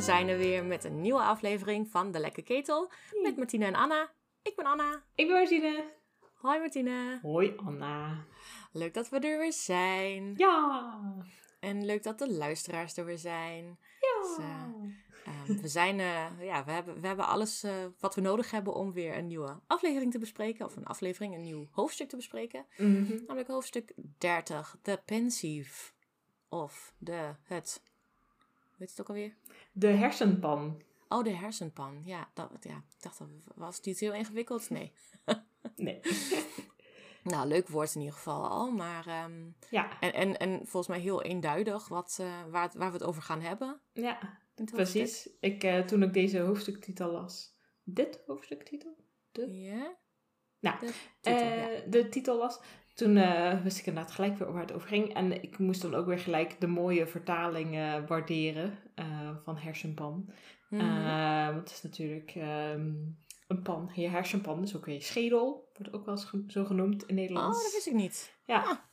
we zijn er weer met een nieuwe aflevering van De Lekke Ketel. Met Martine en Anna. Ik ben Anna. Ik ben Martine. Hoi Martine. Hoi Anna. Leuk dat we er weer zijn. Ja. En leuk dat de luisteraars er weer zijn. Ja. Dus, eh, ehm, we, zijn, eh, ja, we, hebben, we hebben alles eh, wat we nodig hebben om weer een nieuwe aflevering te bespreken. Of een aflevering, een nieuw hoofdstuk te bespreken. Mhm. Namelijk hoofdstuk 30, The Pensieve. Of de, het, weet je het ook alweer? De hersenpan. Oh, de hersenpan. Ja, dat, ja ik dacht, dat was het iets heel ingewikkeld? Nee. Nee. Nou, leuk woord in ieder geval al. Maar, ehm, Ja. en, en, en volgens mij heel eenduidig wat, eh, waar, waar we het over gaan hebben. Ja. Precies. Ik, eh, toen ik deze hoofdstuktitel las. Dit hoofdstuktitel? Ja? Nou, De titel, Eh, ja. de titel las. Toen eh, wist ik inderdaad gelijk weer waar het over ging. En ik moest dan ook weer gelijk de mooie vertaling waarderen eh, van hersenpan. Want het is natuurlijk ehm, een pan. Je hersenpan is ook weer je schedel. Wordt ook wel eens zo genoemd in oh, Nederlands. dat wist ik niet. Ja.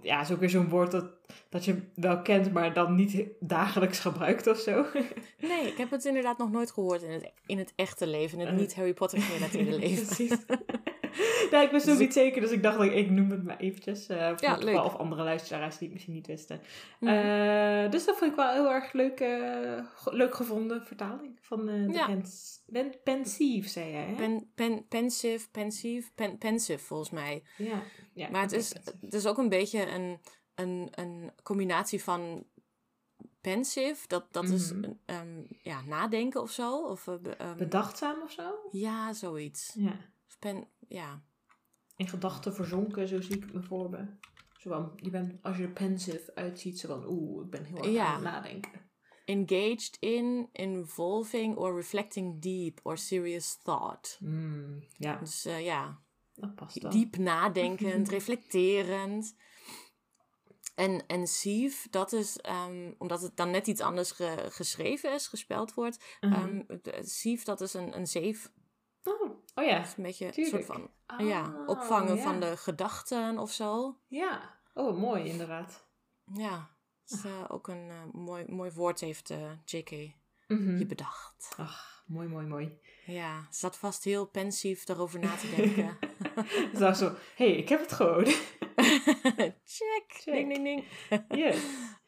Ja, is ook weer zo'n woord dat, dat je wel kent, maar dan niet dagelijks gebruikt of zo. Nee, ik heb het inderdaad nog nooit gehoord in het, in het echte leven. In het niet Harry Potter gerelateerde leven. Precies. nou, ik wist ook Dus niet zeker, dus ik dacht, ik, ik noem het maar eventjes. eh voor Ja, leuk. of andere luisteraars die het misschien niet wisten. Mhm. Eh, dus dat vond ik wel heel erg leuk, eh, leuk gevonden vertaling van de Ja. pens, ben, pensief, zei jij, hè? Pen, pen, pensive, pensief, pen, pensive volgens mij. ja. ja. Maar het is, pensief. het is ook een beetje een, een, een combinatie van pensive, dat, dat is Mhm. ehm, ja, nadenken of zo. Of, eh, ehm, Bedachtzaam of zo? ja, zoiets. Ja. Pen, ja. In gedachten verzonken, zo zie ik me voor me. Zo van, je bent, als je er pensive uitziet, zo van, oeh, ik ben heel erg Ja. aan het nadenken. Engaged in, involving or reflecting deep or serious thought. Hmm, ja, Dus eh, ja, dat past wel. diep nadenkend, reflecterend. En, en sieve, dat is, ehm, omdat het dan net iets anders ge- geschreven is, gespeld wordt. Mhm. ehm sieve, dat is een, een zeef. oh, oh ja. Een beetje Tuurlijk. soort van ja, Oh, opvangen ja. van de gedachten of zo. Ja, oh, mooi inderdaad. Ja, eh, ook een eh, mooi, mooi woord heeft eh, JK je bedacht. Ach, mooi, mooi, mooi. Ja, zat vast heel pensief daarover na te denken. Was zo, hé, hey, ik heb het gewoon. Check. Check. Ding, ding, ding. yes.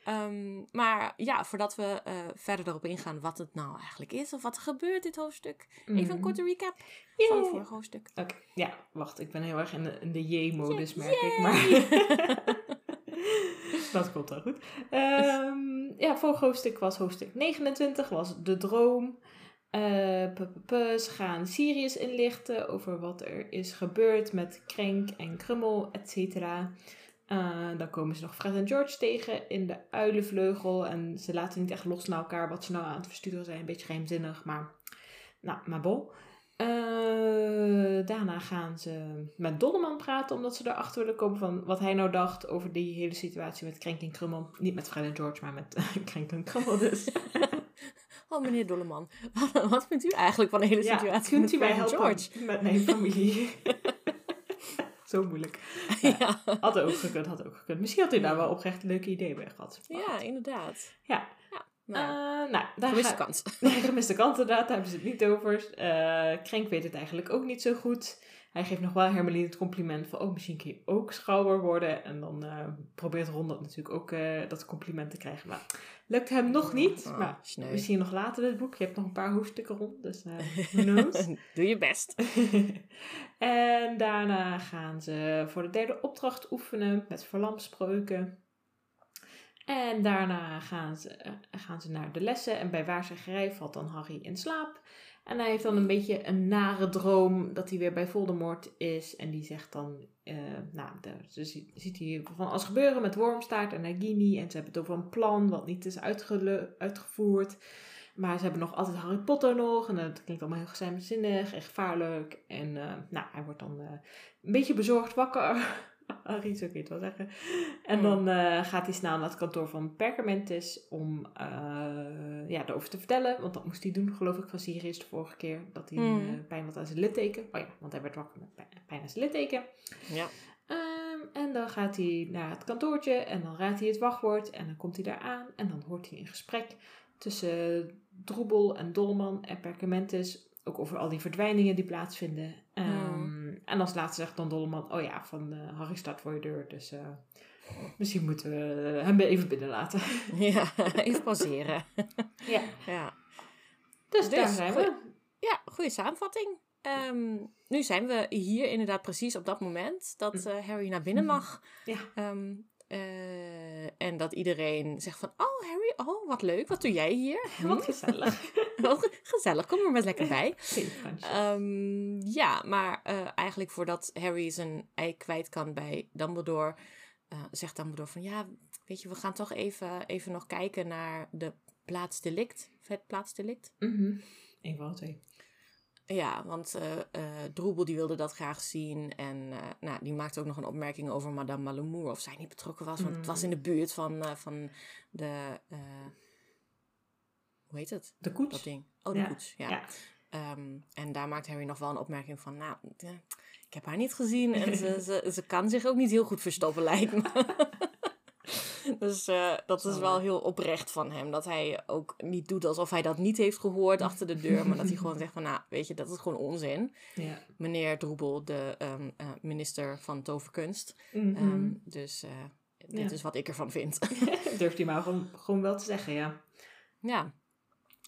Ehm, maar ja, voordat we eh, verder erop ingaan wat het nou eigenlijk is of wat er gebeurt dit hoofdstuk. Even een Mhm. korte recap van het vorige hoofdstuk. Oké, ja, wacht, ik ben heel erg in de, in de J-modus, merk ik. Maar dat komt wel goed. Ehm, ja, vorige hoofdstuk was hoofdstuk 29, was de droom. P- p- p- ze gaan Sirius inlichten over wat er is gebeurd met Krenk en Krummel, et cetera. Eh, dan komen ze nog Fred en George tegen in de uilenvleugel. En ze laten niet echt los naar elkaar wat ze nou aan het versturen zijn. Een beetje geheimzinnig, maar... Nou, maar bol. Eh, daarna gaan ze met Dolleman praten, omdat ze erachter willen komen van wat hij nou dacht over die hele situatie met Krenk en Krummel. Niet met Fred en George, maar met Krenk en Krummel dus. Oh, meneer Dolleman. Wat vindt u eigenlijk van de hele ja, situatie kunt met u mij Fred en helpen George? met mijn familie? Zo moeilijk. Ja. Had ook gekund, had ook gekund. Misschien had hij daar wel oprecht leuke ideeën bij gehad. Ja, goed. inderdaad. Ja. Nou, Eh, nou, daar gemiste ga- kans. Nee, gemiste kant inderdaad, daar hebben ze het niet over. Eh Krenk weet het eigenlijk ook niet zo goed. Hij geeft nog wel Hermeline het compliment van, oh, misschien kun je ook schouwer worden. En dan eh, probeert Ron dat natuurlijk ook eh, dat compliment te krijgen. Maar lukt hem nog niet. Oh, maar sneu. misschien nog later dit boek. Je hebt nog een paar hoofdstukken rond, dus who knows. Doe je best. en daarna gaan ze voor de derde opdracht oefenen met verlamspreuken. En daarna gaan ze, gaan ze naar de lessen. En bij waarzeggerij valt dan Harry in slaap. En hij heeft dan een beetje een nare droom dat hij weer bij Voldemort is. En die zegt dan, eh, nou, daar ze ziet, hij van alles gebeuren met Wormstaart en Nagini. En ze hebben het over een plan wat niet is uitgevoerd. Maar ze hebben nog altijd Harry Potter nog. En dat klinkt allemaal heel geheimzinnig en gevaarlijk. En eh, nou, hij wordt dan eh, een beetje bezorgd wakker. Harry, zo kun je het wel zeggen. En Hmm. dan eh, gaat hij snel naar het kantoor van Perkamentus om eh ja, erover te vertellen. Want dat moest hij doen, geloof ik, van Sirius de vorige keer. Dat hij Hmm. eh, pijn had aan zijn litteken. Oh ja, want hij werd wakker met pijn, aan zijn litteken. Ja. Ehm, en dan gaat hij naar het kantoortje en dan raadt hij het wachtwoord. En dan komt hij daar aan en dan hoort hij een gesprek tussen Droebel en Dolman en Perkamentus. Ook over al die verdwijningen die plaatsvinden. Ehm, En als laatste zegt dan Dolman, oh ja, van eh, Harry staat voor je deur. Dus eh, misschien moeten we hem even binnenlaten. Ja, even pauzeren. ja, Ja, dus, daar Dus, zijn goed. we. ja goede samenvatting. Ehm, nu zijn we hier inderdaad precies op dat moment dat eh, Harry naar binnen mag. Ja. Ehm, eh, en dat iedereen zegt van, oh Harry, oh wat leuk, wat doe jij hier? Wat gezellig. Wat gezellig, kom er maar lekker bij. Ehm, ja, maar eh, eigenlijk voordat Harry zijn ei kwijt kan bij Dumbledore, eh, zegt Dumbledore van ja, weet je, we gaan toch even, even nog kijken naar de plaatsdelict. Het plaatsdelict. Mhm. Eén van de twee. Ja, want eh, Droebel die wilde dat graag zien. En eh, nou, die maakte ook nog een opmerking over Madame Malamour. Of zij niet betrokken was, want het was in de buurt van, van de... hoe heet het? De Dat koets. ding. Oh, de Ja, koets, ja. ja. Ehm, en daar maakt Harry nog wel een opmerking van... Nou, ik heb haar niet gezien en ze, ze, ze kan zich ook niet heel goed verstoppen, lijkt me. Dus eh, dat is wel heel oprecht van hem. Dat hij ook niet doet alsof hij dat niet heeft gehoord achter de deur. Maar dat hij gewoon zegt van... Nou, weet je, dat is gewoon onzin. Ja. Meneer Droebel, de ehm, eh, minister van toverkunst. Ehm, dus eh, dit Ja. is wat ik ervan vind. Durft hij maar gewoon, gewoon wel te zeggen, ja. ja,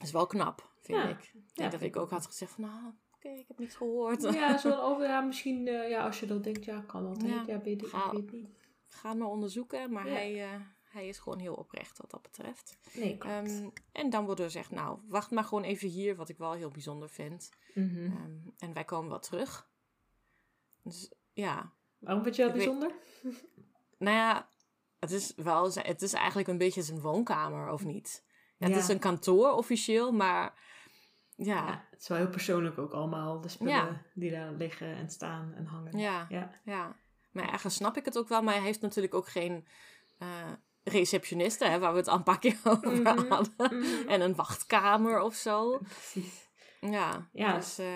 is wel knap, vind Ja. ik. Ik Ja, denk dat ik ook had gezegd van... Nou, oké, ik heb niets gehoord. Ja, zo oh ja, misschien, ja, als je dat denkt, ja, kan altijd. Ja. Weet ik weet niet. Ga het maar onderzoeken, maar Ja. hij, eh, hij is gewoon heel oprecht wat dat betreft. Nee. Ehm, en Dumbledore zegt, nou, wacht maar gewoon even hier, wat ik wel heel bijzonder vind. Mhm. Ehm, en wij komen wel terug. Dus ja, Waarom vind je dat ik weet- bijzonder? nou ja, het is wel, het is eigenlijk een beetje zijn woonkamer, of niet? Ja, het Ja. is een kantoor officieel, maar ja, Ja, het is wel heel persoonlijk ook allemaal, de spullen die daar liggen en staan en hangen. ja, Ja. Maar ergens snap ik het ook wel, maar hij heeft natuurlijk ook geen eh receptioniste, hè, waar we het al een paar keer over Mhm. hadden. Mhm. En een wachtkamer of zo. Precies. Ja, Ja. dus eh,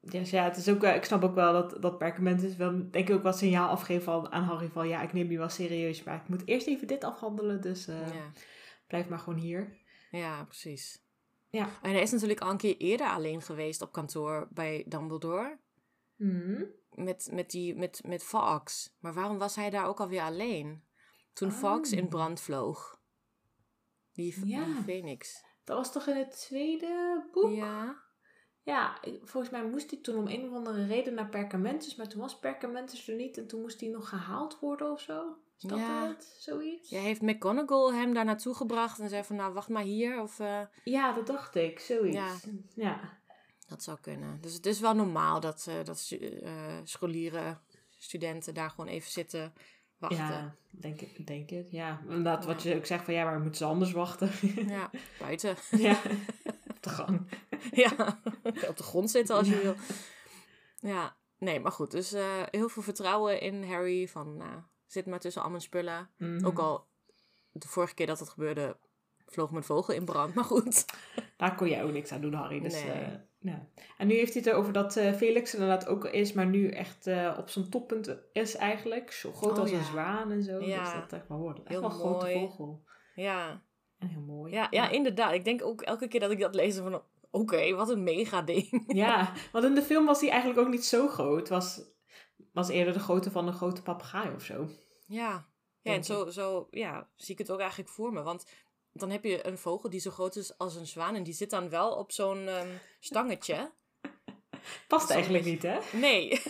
Dus ja, het is ook, ik snap ook wel dat, dat perkament is wel, denk ik ook wat signaal afgeven van, aan Harry van, ja, ik neem je wel serieus, maar ik moet eerst even dit afhandelen, dus eh, ja. blijf maar gewoon hier. ja, precies. Ja. En hij is natuurlijk al een keer eerder alleen geweest op kantoor bij Dumbledore. Mhm. Met, met, die, met, met Fox. Maar waarom was hij daar ook alweer alleen? Toen Fox Oh. in brand vloog. Die, Ja. die Phoenix. Dat was toch in het tweede boek? Ja. Ja, volgens mij moest hij toen om een of andere reden naar Perkamentus, maar toen was Perkamentus er niet en toen moest hij nog gehaald worden of zo. Is dat Ja. het? Zoiets? Ja, heeft McGonagall hem daar naartoe gebracht en zei van nou wacht maar hier. Of eh, Ja, dat dacht ik. Zoiets. Ja. Ja. Dat zou kunnen. Dus het is wel normaal dat, eh, dat eh, scholieren, studenten daar gewoon even zitten wachten. Ja, denk ik, denk het. Ja, inderdaad, wat je ook zegt van ja, waar moeten ze anders wachten? Ja, buiten. ja, op de gang. ja, op de grond zitten als je Ja. wil. Ja, nee, maar goed. Dus eh, heel veel vertrouwen in Harry. Van, zit maar tussen al mijn spullen. Mhm. Ook al de vorige keer dat het gebeurde, vloog mijn vogel in brand. Maar goed. Daar kon jij ook niks aan doen, Harry. Dus, Nee. Ja. En nu heeft hij het erover dat eh, Felix inderdaad ook is, maar nu echt eh, op zijn toppunt is eigenlijk. Zo groot Oh, als ja. een zwaan en zo. Ja. Dus dat echt wel wordt. Echt Heel wel een grote vogel. Ja. En heel mooi. Ja, ja, inderdaad. Ik denk ook elke keer dat ik dat lees van... Oké, wat een mega ding. Ja, want in de film was hij eigenlijk ook niet zo groot. Was, was eerder de grootte van een grote papegaai of zo. Ja. Ja, en zo, zo ja, zie ik het ook eigenlijk voor me. Want dan heb je een vogel die zo groot is als een zwaan. En die zit dan wel op zo'n ehm, stangetje. Past Zo eigenlijk niet, hè? Nee.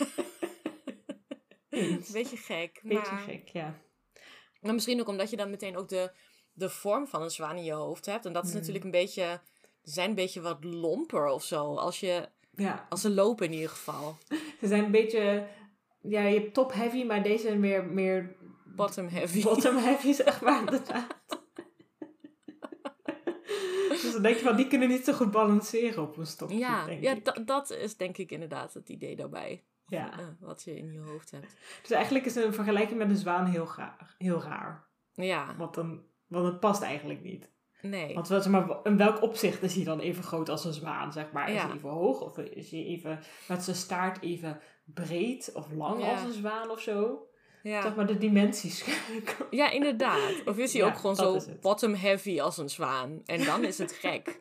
Beetje gek. Beetje maar, gek, ja. Maar misschien ook omdat je dan meteen ook de, de vorm van een zwaan in je hoofd hebt. En dat is Hmm. natuurlijk een beetje... Ze zijn een beetje wat lomper of zo. Als, je, Ja, als ze lopen in ieder geval. ze zijn een beetje... Ja, je hebt top heavy, maar deze zijn meer, meer Bottom heavy. bottom heavy, zeg maar. inderdaad. dus dan denk je van, die kunnen niet zo goed balanceren op een stokje, Ja, ja dat is denk ik inderdaad het idee daarbij. Ja. Eh, wat je in je hoofd hebt. Dus eigenlijk is een vergelijking met een zwaan heel, gaar, heel raar. Ja, Want, dan, want het past eigenlijk niet. nee. Want wat, maar, in welk opzicht is hij dan even groot als een zwaan, zeg maar? Is Ja. hij even hoog of is hij even met zijn staart even breed of lang Ja. als een zwaan of zo? Ja. zeg maar de dimensies. ja, inderdaad. Of is hij Ja, ook gewoon zo bottom heavy als een zwaan? En dan is het gek.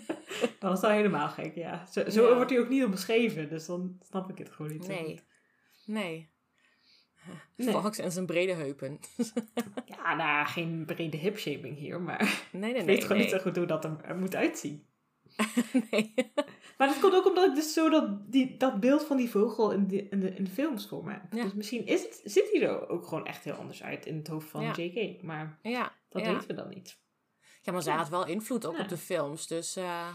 dan is dat helemaal gek, ja. Zo, zo Ja. wordt hij ook niet omschreven, dus dan snap ik het gewoon niet. Nee. goed. Nee. Nee. Fox en zijn brede heupen. Ja, nou, geen brede hipshaming hier, maar Nee, nee, ik weet gewoon niet zo goed hoe dat er moet uitzien. nee. Maar dat komt ook omdat ik dus zo dat, die, dat beeld van die vogel in de, in de, in de films voor me heb. Ja. Dus misschien is het, ziet hij er ook gewoon echt heel anders uit in het hoofd van Ja. JK. Maar Ja, dat weten we dan niet. ja, maar zij had wel invloed ook op de films. Dus eh,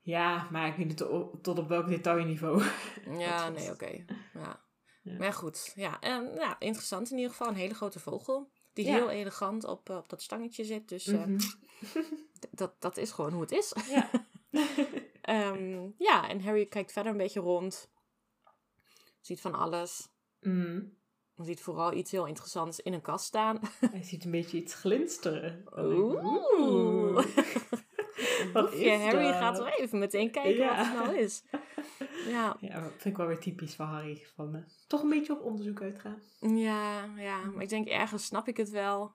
Ja, maar ik weet niet tot, op welk detailniveau. ja, nee, oké. Ja. Ja. Maar goed, ja. En, ja, interessant in ieder geval. Een hele grote vogel. Die Ja. heel elegant op, eh, op dat stangetje zit. Dus eh, Mhm. dat, dat is gewoon hoe het is. Ja. Ehm, ja, en Harry kijkt verder een beetje rond. Ziet van alles. Mm. Ziet vooral iets heel interessants in een kast staan. Hij ziet een beetje iets glinsteren. Oeh. Wat Boefje, is Harry dat? gaat wel even meteen kijken Ja. wat het nou is. Ja, Ja, dat vind ik wel weer typisch van Harry. Van, toch een beetje op onderzoek uitgaan. ja, ja, maar ik denk ergens snap ik het wel.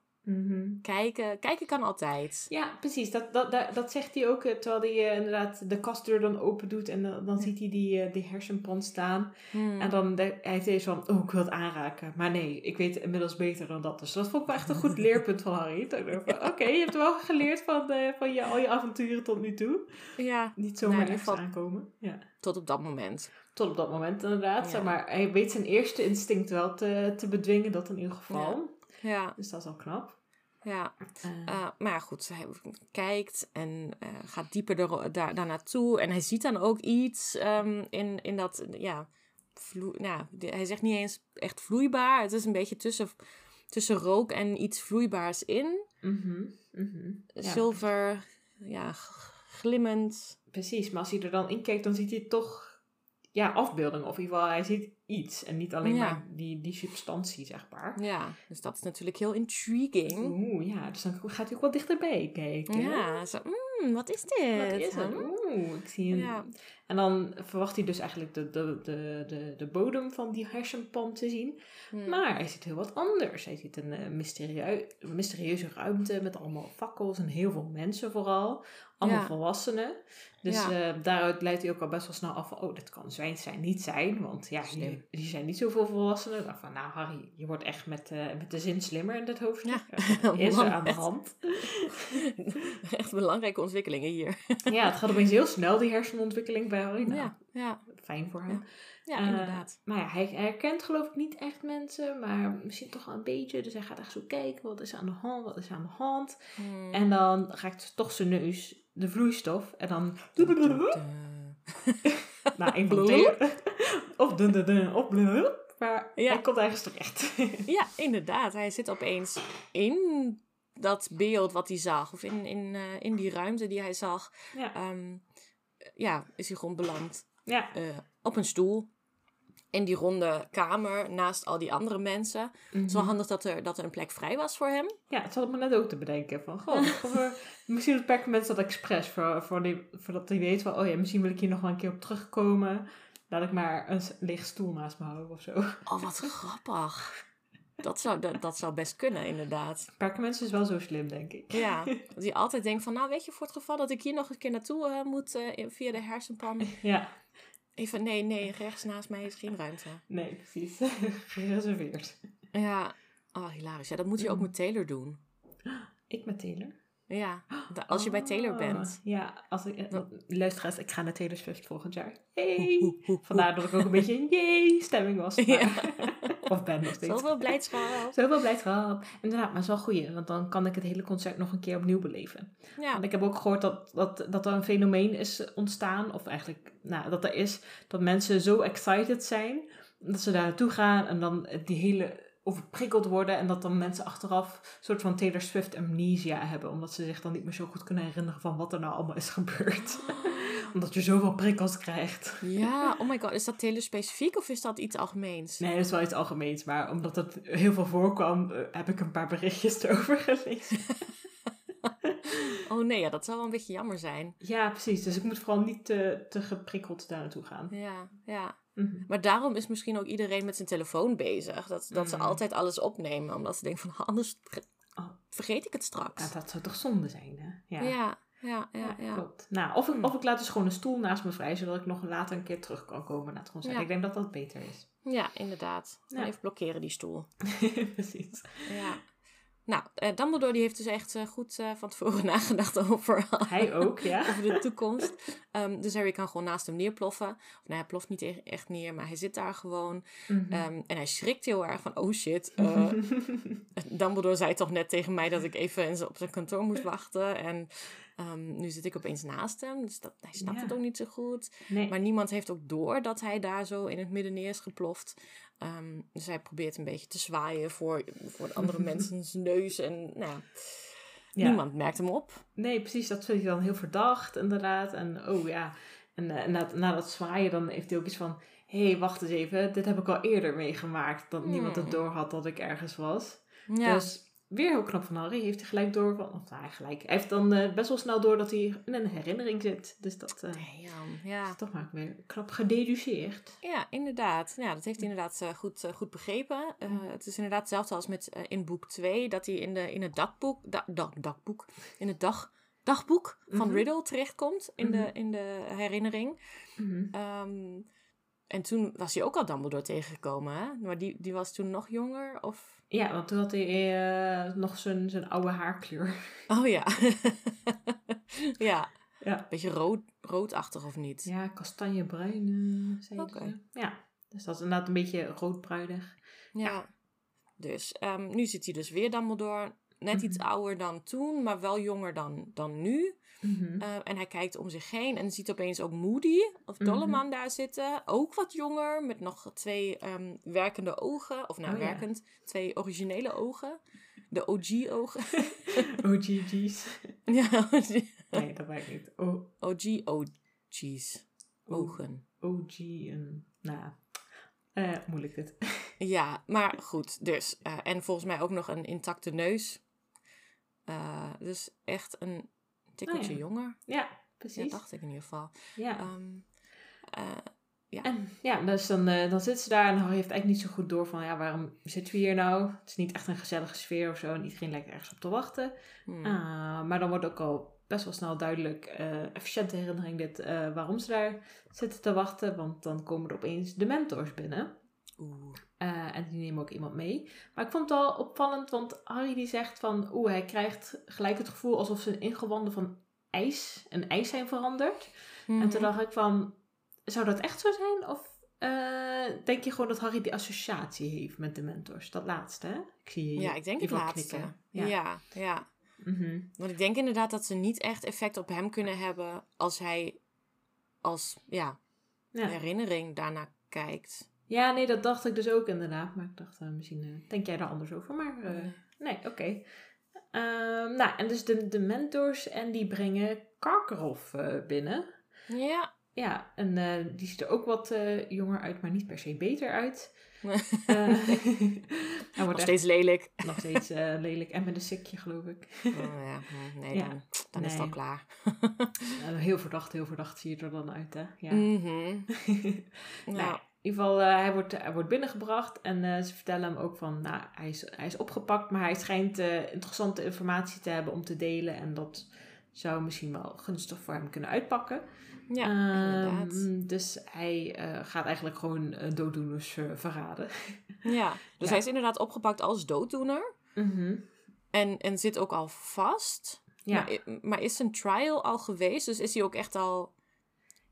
Kijken, kijken kan altijd. Ja, precies. Dat, dat, dat, dat zegt hij ook eh, terwijl hij eh, inderdaad de kastdeur dan open doet. En dan, dan Ja. ziet hij die, eh, die hersenpan staan. Hmm. En dan de, hij heeft van, oh, ik wil het aanraken. Maar nee, ik weet inmiddels beter dan dat. Dus dat vond ik wel echt een goed leerpunt van Harry. Van, Oké, je hebt wel geleerd van, van je, al je avonturen tot nu toe. Ja, Niet zomaar Nou, in echt ieder geval- aankomen. Ja. tot op dat moment. Tot op dat moment inderdaad. Ja. Zeg maar hij weet zijn eerste instinct wel te, te bedwingen, dat in ieder geval. Ja, Dus dat is al knap. ja. Eh, Eh, maar goed, hij kijkt en eh, gaat dieper er, daar, daar naartoe. En hij ziet dan ook iets ehm, in, in dat, ja, vloe, nou, hij zegt niet eens echt vloeibaar. Het is een beetje tussen, tussen rook en iets vloeibaars in. mhm. Ja, Zilver, ja, glimmend. precies. Maar als hij er dan in kijkt, dan ziet hij toch ja, afbeeldingen. Of in ieder geval, hij ziet iets. En niet alleen Ja. maar die, die substantie, zeg maar. Ja, dus dat is natuurlijk heel intriguing. Oeh, ja. Dus dan gaat hij ook wat dichterbij kijken. Ja, zo, mm, wat is dit? Wat is het? Oeh, ik zie een... Ja. En dan verwacht hij dus eigenlijk de, de, de, de, de bodem van die hersenpan te zien. Hm. Maar hij ziet heel wat anders. Hij ziet een eh, mysterieu- mysterieuze ruimte met allemaal fakkels en heel veel mensen vooral. Allemaal Ja. volwassenen. Dus Ja. eh, daaruit leidt hij ook al best wel snel af van, oh, dit kan zwijns zijn, niet zijn. Want ja, hier zijn niet zoveel volwassenen. Ik dacht van, nou Harry, je wordt echt met, eh, met de zin slimmer in dit hoofdstuk. Ja. Wat is er aan de Echt. hand? Echt belangrijke ontwikkelingen hier. Ja, het gaat opeens heel snel, die hersenontwikkeling bij Harry. Nou, Ja, ja, Fijn voor hem. ja Eh, inderdaad. Maar ja, hij herkent geloof ik niet echt mensen, maar misschien toch wel een beetje. Dus hij gaat echt zo kijken, wat is er aan de hand, wat is er aan de hand. Hm. En dan raakt toch zijn neus de vloeistof. En dan... Nou, de twee. Of dun dun dun, of. Maar Ja. hij komt ergens terecht. Ja, inderdaad. Hij zit opeens in dat beeld wat hij zag. Of in, in, eh, in die ruimte die hij zag. ja. Ehm, ja, is hij gewoon beland ja. eh, op een stoel. In die ronde kamer naast al die andere mensen. Het is wel handig dat er, dat er een plek vrij was voor hem. Ja, het zat me net ook te bedenken. Van, goh, misschien het perkament dat expres. Voor, voor die, voordat hij weet van, oh ja, misschien wil ik hier nog wel een keer op terugkomen. Laat ik maar een lege stoel naast me houden of zo. Oh, wat grappig. Dat zou, dat, dat zou best kunnen, inderdaad. Perkament is wel zo slim, denk ik. Ja, dat je altijd denkt van, nou weet je, voor het geval dat ik hier nog een keer naartoe eh, moet eh, via de hersenpan. Ja, Even, nee, nee, rechts naast mij is geen ruimte. nee, precies. Gereserveerd. Ja, oh, hilarisch. Ja, dat moet je ook met Taylor doen. Ik met Taylor. Ja, als je bij Taylor Ah, bent. Ja, als ik, eh, luisteraars, ik ga naar Taylor Swift volgend jaar. Hey! Vandaar dat ik ook een beetje in yay stemming was. Ja. of ben nog steeds. Zoveel blijdschap. Zoveel blijdschap. Inderdaad, maar het is wel goeie, want dan kan ik het hele concert nog een keer opnieuw beleven. Ja, Want ik heb ook gehoord dat, dat, dat er een fenomeen is ontstaan, of eigenlijk nou, dat er is, dat mensen zo excited zijn, dat ze daar naartoe gaan en dan die hele overprikkeld worden en dat dan mensen achteraf een soort van Taylor Swift amnesia hebben, omdat ze zich dan niet meer zo goed kunnen herinneren van wat er nou allemaal is gebeurd. omdat je zoveel prikkels krijgt. ja, oh my god. Is dat Taylor specifiek of is dat iets algemeens? Nee, dat is wel iets algemeens, maar omdat het heel veel voorkwam, eh, heb ik een paar berichtjes erover gelezen. Oh nee, ja, dat zou wel een beetje jammer zijn. Ja, precies. Dus ik moet vooral niet te, te geprikkeld daar naartoe gaan. Ja, ja. Mhm. Maar daarom is misschien ook iedereen met zijn telefoon bezig. Dat, dat ze Mm. altijd alles opnemen. Omdat ze denken van, anders Oh. vergeet ik het straks. Ja, dat zou toch zonde zijn, hè? Ja, ja, ja, ja. Ja, klopt. Nou, of, ik, of ik laat dus gewoon een stoel naast me vrij, zodat ik nog later een keer terug kan komen naar het concert. Ik denk dat dat beter is. Ja, inderdaad. Ja. Even blokkeren die stoel. Precies. Ja. Nou, eh, Dumbledore die heeft dus echt eh, goed eh, van tevoren nagedacht over, Hij ook, ja. over de toekomst. Ehm, dus Harry kan gewoon naast hem neerploffen. Of nou, hij ploft niet e- echt neer, maar hij zit daar gewoon. Mhm. Ehm, en hij schrikt heel erg van, oh shit. Dumbledore zei toch net tegen mij dat ik even op zijn kantoor moest wachten. En ehm, nu zit ik opeens naast hem. Dus dat, hij snapt Ja. het ook niet zo goed. nee. Maar niemand heeft ook door dat hij daar zo in het midden neer is geploft. Ehm, dus hij probeert een beetje te zwaaien voor, voor de andere mensen's neus. En nou, ja. niemand merkt hem op. Nee, precies. Dat vind ik dan heel verdacht, inderdaad. En oh ja. En eh, na, na dat zwaaien, dan heeft hij ook iets van... Hé, hey, wacht eens even. Dit heb ik al eerder meegemaakt. Dat niemand het Hmm. door had dat ik ergens was. Ja, Dus weer heel knap van Harry. Heeft hij gelijk door van... Of nou, gelijk. Hij heeft dan eh, best wel snel door dat hij in een herinnering zit. Dus dat eh, Damn, ja. is toch maar weer knap gededuceerd. ja, inderdaad. Ja, dat heeft hij inderdaad eh, goed, goed begrepen. Het is inderdaad hetzelfde als met in boek 2. Dat hij in, de, in het dagboek, da, dag- dagboek, in het dag, dagboek van Mhm. Riddle terechtkomt. In, de, Mhm. in de herinnering. Mhm. Ehm, en toen was hij ook al Dumbledore tegengekomen, hè? Maar die, die was toen nog jonger, of... Ja, want toen had hij eh, nog zijn, zijn oude haarkleur. Oh ja. ja, Ja. beetje rood, roodachtig of niet? Ja, kastanjebruin, eh zei Oké. ze. Ja, dus dat is inderdaad een beetje roodbruinig. Ja. Dus ehm, nu zit hij dus weer Dumbledore. Net iets Mhm. ouder dan toen, maar wel jonger dan, dan nu. Mhm. Eh, en hij kijkt om zich heen en ziet opeens ook Moody of Mhm. Dolleman daar zitten. Ook wat jonger, met nog twee ehm, werkende ogen. Of nou, Oh ja. werkend, twee originele ogen. De OG-ogen. OGG's. ja, Nee, dat ik niet. O, OG, OG's. Ogen. OG en... Nou, eh, moeilijk dit. Ja, maar goed, dus. eh, en volgens mij ook nog een intacte neus. Eh, dus echt een tikkeltje Oh ja. jonger. Ja, Ja, precies. dacht ik in ieder geval. Ja. Ehm, eh, En ja, dus dan, eh, dan zitten ze daar en heeft eigenlijk niet zo goed door van... Ja, waarom zitten we hier nou? Het is niet echt een gezellige sfeer of zo. En iedereen lijkt ergens op te wachten. hmm. Ah, maar dan wordt ook al best wel snel duidelijk, eh efficiënte herinnering dit, waarom ze daar zitten te wachten. Want dan komen er opeens de mentors binnen. Oeh. Eh, en die nemen ook iemand mee. Maar ik vond het wel opvallend, want Harry die zegt van... Oeh, hij krijgt gelijk het gevoel alsof zijn ingewanden van ijs, een ijs zijn veranderd. En toen Mhm. dacht ik van, zou dat echt zo zijn? Of eh, denk je gewoon dat Harry die associatie heeft met de mentors? Dat laatste, hè? Ik zie je Ja, ik denk het laatste. knikken. Ja. Ja. ja, Mhm. Want ik denk inderdaad dat ze niet echt effect op hem kunnen hebben als hij als ja, ja. herinnering daarna kijkt. Ja, nee, dat dacht ik dus ook inderdaad. Maar ik dacht, eh, misschien eh, denk jij daar anders over. Maar eh, Nee. nee, oké. Ehm, nou, en dus de, de mentors en die brengen Karkaroff binnen. Ja. Ja, en die ziet er ook wat jonger uit, maar niet per se beter uit. Nog echt steeds lelijk. nog steeds lelijk en met een sikje, geloof ik. Oh, ja. Nee, Ja. dan, dan is het al klaar. Heel verdacht, heel verdacht zie je er dan uit, hè? Ja. Mhm. Nou, Nou, ieder geval, eh, hij, wordt, hij wordt binnengebracht en eh, ze vertellen hem ook van, nou, hij is, hij is opgepakt, maar hij schijnt eh, interessante informatie te hebben om te delen en dat zou misschien wel gunstig voor hem kunnen uitpakken. ja, Ehm, inderdaad. dus hij gaat eigenlijk gewoon dooddoeners verraden. Ja, dus Ja. hij is inderdaad opgepakt als dooddoener. Mhm. En, en zit ook al vast. Ja, Maar, is zijn trial al geweest? Dus is hij ook echt al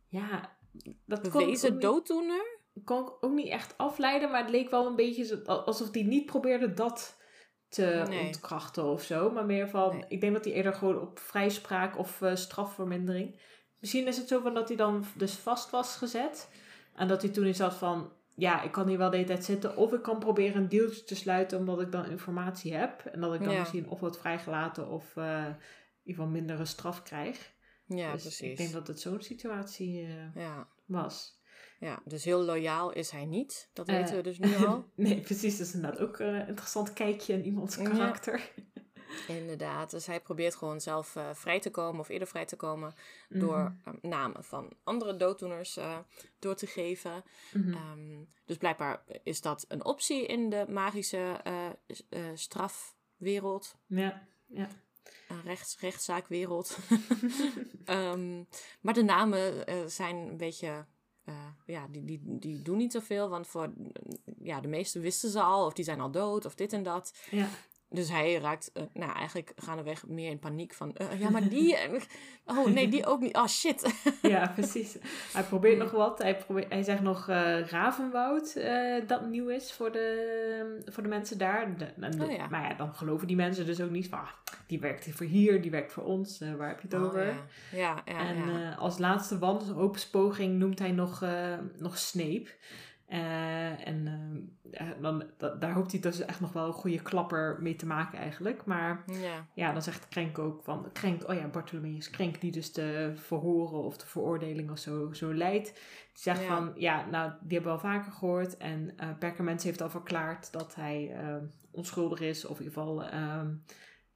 ja, dat bewezen dooddoener? Kon ik ook niet echt afleiden, maar het leek wel een beetje alsof hij niet probeerde dat te Nee. ontkrachten of zo. Maar meer van, Nee. ik denk dat hij eerder gewoon op vrijspraak of eh, strafvermindering. Misschien is het zo van dat hij dan dus vast was gezet. En dat hij toen iets had van, ja, ik kan hier wel de hele tijd zitten. Of ik kan proberen een deeltje te sluiten omdat ik dan informatie heb. En dat ik dan Ja. misschien of word vrijgelaten of eh, in ieder geval mindere straf krijg. Ja, dus precies. ik denk dat het zo'n situatie eh, ja. was. Ja, dus heel loyaal is hij niet. Dat Eh, weten we dus nu al. nee, precies. Dat is inderdaad ook eh, een interessant kijkje in iemands Ja. karakter. Inderdaad. Dus hij probeert gewoon zelf eh, vrij te komen of eerder vrij te komen door Mhm. eh, namen van andere dooddoeners door te geven. Mhm. Ehm, dus blijkbaar is dat een optie in de magische strafwereld, Ja, ja. een rechts, rechtszaakwereld. Ehm, maar de namen zijn een beetje. Eh, ja, die, die, die doen niet zoveel, want voor ja, de meeste wisten ze al, of die zijn al dood, of dit en dat. ja. Dus hij raakt, eh, nou eigenlijk gaandeweg meer in paniek van, eh, ja, maar die, en- oh nee, die ook niet, oh shit. Ja, precies. Hij probeert nog wat. Hij, probeert, hij zegt nog eh, Ravenwoud eh, dat nieuw is voor de, voor de mensen daar. De- en de- Oh ja. Maar ja, dan geloven die mensen dus ook niet van... ah, die werkt voor hier, die werkt voor ons. eh, waar heb je het Oh, over? ja, ja, ja. en eh, als laatste wanhoopspoging noemt hij nog, eh, nog Snape. Eh, en eh, eh, dan, da- daar hoopt hij dus echt nog wel een goede klapper mee te maken eigenlijk. Maar ja. ja, dan zegt Krenk ook van... Krenk, oh ja, Bartholomeus Krenk die dus de verhoren of de veroordeling of zo, zo leidt. Die zegt Ja. van, ja, nou, die hebben we al vaker gehoord. En eh Perkament heeft al verklaard dat hij onschuldig is. Of in ieder geval, ehm,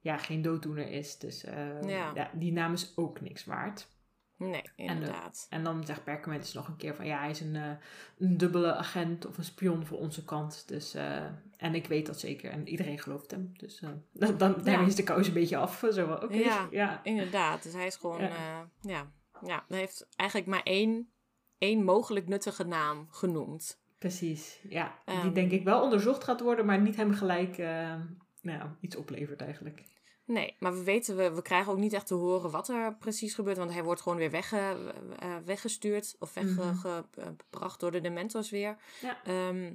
ja, geen dooddoener is. Dus Ja. ja, die naam is ook niks waard. Nee, de- inderdaad. En dan zegt Perkament dus nog een keer van ja, hij is een, eh, een dubbele agent of een spion voor onze kant. Dus, eh, en ik weet dat zeker. En iedereen gelooft hem. Dus eh, dan, dan daarmee is de kous een beetje af. Zo oké, Ja. ja. Inderdaad, dus hij is gewoon, Ja. ja, ja, ja hij heeft eigenlijk maar één, één mogelijk nuttige naam genoemd. Precies, ja. die Ehm. denk ik wel onderzocht gaat worden, maar niet hem gelijk nou, iets oplevert eigenlijk. Nee, maar we weten, we, we krijgen ook niet echt te horen wat er precies gebeurt, want hij wordt gewoon weer wegge, eh, weggestuurd of Mhm. weggebracht door de Dementors weer. Ja. Ehm,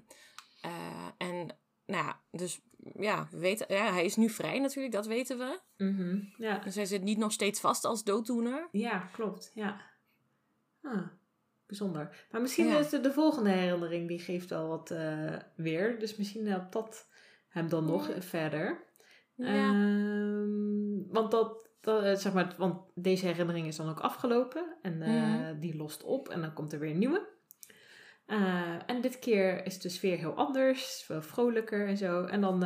eh, en nou ja, dus ja, we weten, ja, hij is nu vrij natuurlijk, dat weten we. Mhm, Ja. Dus hij zit niet nog steeds vast als dooddoener. ja, klopt, ja. Ah, bijzonder. Maar misschien Ja. is de, de volgende herinnering, die geeft wel wat eh, weer. Dus misschien helpt dat hem dan nog verder. Ja. Ehm, want dat, dat, eh, zeg maar, want deze herinnering is dan ook afgelopen en eh, Mhm. die lost op en dan komt er weer een nieuwe. Eh, en dit keer is de sfeer heel anders, veel vrolijker en zo. En dan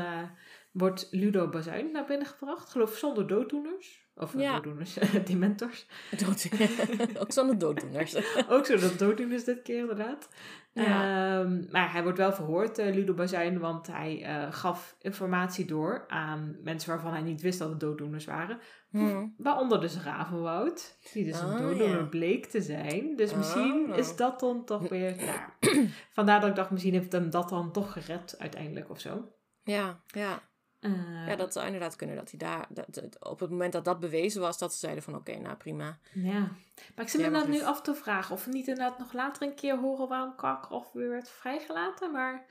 wordt Ludo Bazuin naar binnen gebracht, geloof zonder dooddoeners. Of eh, Ja. dooddoeners, dementors. Dood, ook zonder dooddoeners. Ook zo dat dooddoeners dit keer inderdaad. Ja. Ehm, maar hij wordt wel verhoord, eh, Ludo Bazuin, want hij eh, gaf informatie door aan mensen waarvan hij niet wist dat het dooddoeners waren. Hm. Waaronder dus Ravenwoud, die dus een Oh, dooddoener ja. bleek te zijn. Dus misschien Oh. is dat dan toch weer... Ja. Vandaar dat ik dacht, misschien heeft hem dat dan toch gered uiteindelijk of zo. Ja, ja. Ja, dat zou inderdaad kunnen dat hij daar, dat, dat- op het moment dat dat bewezen was, dat ze zeiden van oké, nou prima. ja. Maar ik zit me inderdaad nu dus- af te vragen of we niet inderdaad nog later een keer horen waarom Karkaroff weer werd vrijgelaten. Maar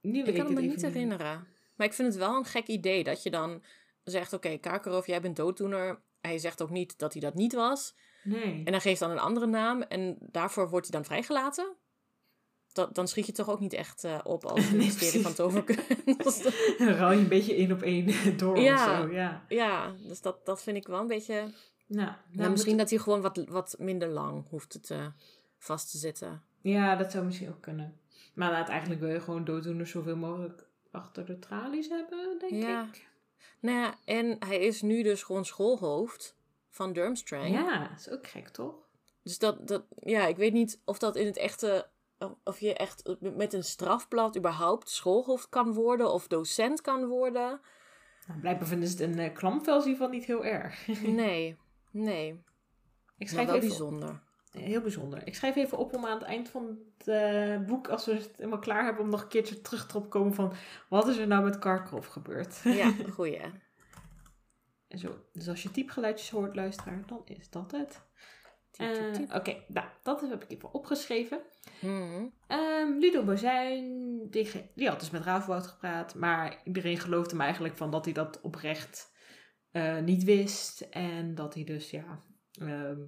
nu weet Ik kan het me niet herinneren. Maar ik vind het wel een gek idee dat je dan zegt, oké, Karkaroff, jij bent dooddoener. Hij zegt ook niet dat hij dat niet was. Nee. En hij geeft dan een andere naam en daarvoor wordt hij dan vrijgelaten. Dat, dan schiet je toch ook niet echt eh, op als het ministerie van Toverkunst. Dan ruil je een beetje één op één door Ja. of zo. Ja. ja, dus dat, dat vind ik wel een beetje... Nou, Nou, nou, misschien dat hij gewoon wat, wat minder lang hoeft te, vast te zitten. Ja, dat zou misschien ook kunnen. Maar laat eigenlijk wil je gewoon dooddoeners zoveel mogelijk achter de tralies hebben, denk Ja. ik. Nou ja, en hij is nu dus gewoon schoolhoofd van Durmstrang. Ja, is ook gek, toch? Dus dat, dat, ja, ik weet niet of dat in het echte, of je echt met een strafblad überhaupt schoolhoofd kan worden of docent kan worden. Nou, blijkbaar vinden ze het een uh, van niet heel erg. Nee, nee. Ik schrijf wel even bijzonder. Heel bijzonder. Ik schrijf even op om aan het eind van het eh, boek, als we het helemaal klaar hebben, om nog een keertje terug te komen van wat is er nou met Karkaroff gebeurd. Ja, goeie. En zo. Dus als je typgeluidjes hoort, luisteraar, dan is dat het. Eh. Oké, nou, dat heb ik even opgeschreven. Mhm. Ehm, Ludo Bozijn, die, die had dus met Ravenwoud gepraat, maar iedereen geloofde hem eigenlijk van dat hij dat oprecht eh, niet wist. En dat hij dus, ja, ehm,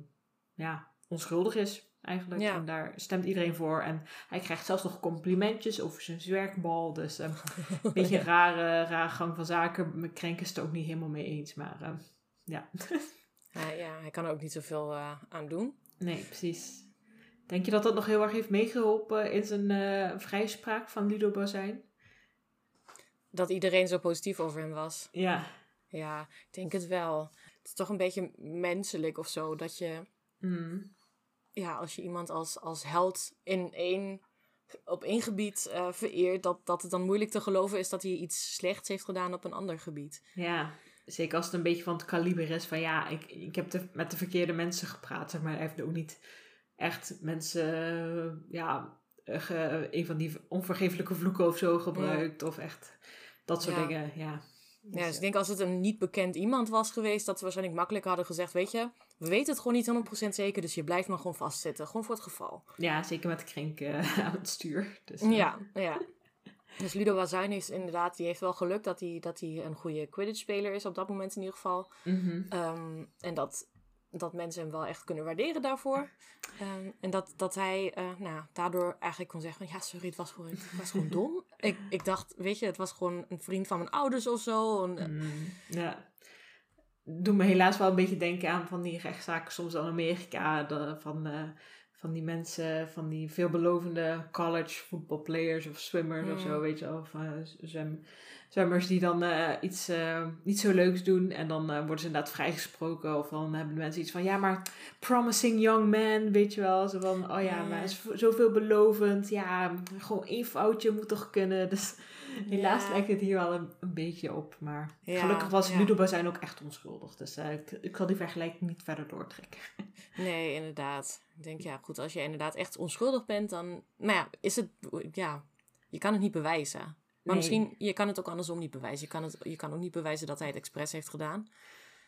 ja onschuldig is eigenlijk. Ja. En daar stemt iedereen voor. En hij krijgt zelfs nog complimentjes over zijn zwerkbal. Dus ehm, een beetje een rare, rare gang van zaken. Mijn krenk is het er ook niet helemaal mee eens, maar ehm, ja. Ja, ja, hij kan er ook niet zoveel eh, aan doen. Nee, precies. Denk je dat dat nog heel erg heeft meegeholpen in zijn eh, vrijspraak van Ludo Bozijn? Dat iedereen zo positief over hem was. Ja. Ja, ik denk het wel. Het is toch een beetje menselijk of zo. Dat je, Mm. ja, als je iemand als, als held in één, op één gebied eh, vereert, dat, dat het dan moeilijk te geloven is dat hij iets slechts heeft gedaan op een ander gebied. Ja, zeker als het een beetje van het kaliber is van ja, ik, ik heb de, met de verkeerde mensen gepraat, zeg maar. Hij heeft ook niet echt mensen, ja, ge- een van die onvergeeflijke vloeken of zo gebruikt. Of echt dat soort Ja. dingen, ja. Ja, dus ik denk als het een niet bekend iemand was geweest, dat we waarschijnlijk makkelijk hadden gezegd, weet je, we weten het gewoon niet 100% zeker, dus je blijft maar gewoon vastzitten. Gewoon voor het geval. Ja, zeker met Krenk eh, aan het stuur. Dus, Ja, ja. Dus Ludo Bazuin is inderdaad, die heeft wel geluk dat hij, dat hij een goede Quidditch-speler is op dat moment in ieder geval. mhm. Ehm, en dat, dat mensen hem wel echt kunnen waarderen daarvoor. Ehm, en dat, dat hij eh, nou, daardoor eigenlijk kon zeggen: van, Ja, sorry, het was gewoon, het was gewoon dom. Ik, ik dacht, weet je, het was gewoon een vriend van mijn ouders of zo. En, eh, Mm, ja. Doet me helaas wel een beetje denken aan van die rechtszaken soms in Amerika. De, van, eh, van die mensen, van die veelbelovende college voetbalplayers of swimmers of zo, weet je wel. Of eh, zwem, zwemmers die dan eh, iets eh, niet zo leuks doen en dan eh, worden ze inderdaad vrijgesproken. Of dan hebben de mensen iets van, ja maar promising young man, weet je wel. Zo van, oh ja, maar is zoveel belovend. Ja, gewoon één foutje moet toch kunnen. Dus helaas lijkt het hier wel een, een beetje op. Maar gelukkig was ja. Ludo zijn ook echt onschuldig. Dus eh, ik, ik zal die vergelijking niet verder doortrekken. Nee, inderdaad. Ik denk, ja, goed, als je inderdaad echt onschuldig bent, dan... Nou ja, is het... Ja, je kan het niet bewijzen. Maar Nee. misschien, je kan het ook andersom niet bewijzen. Je kan, het, je kan ook niet bewijzen dat hij het expres heeft gedaan.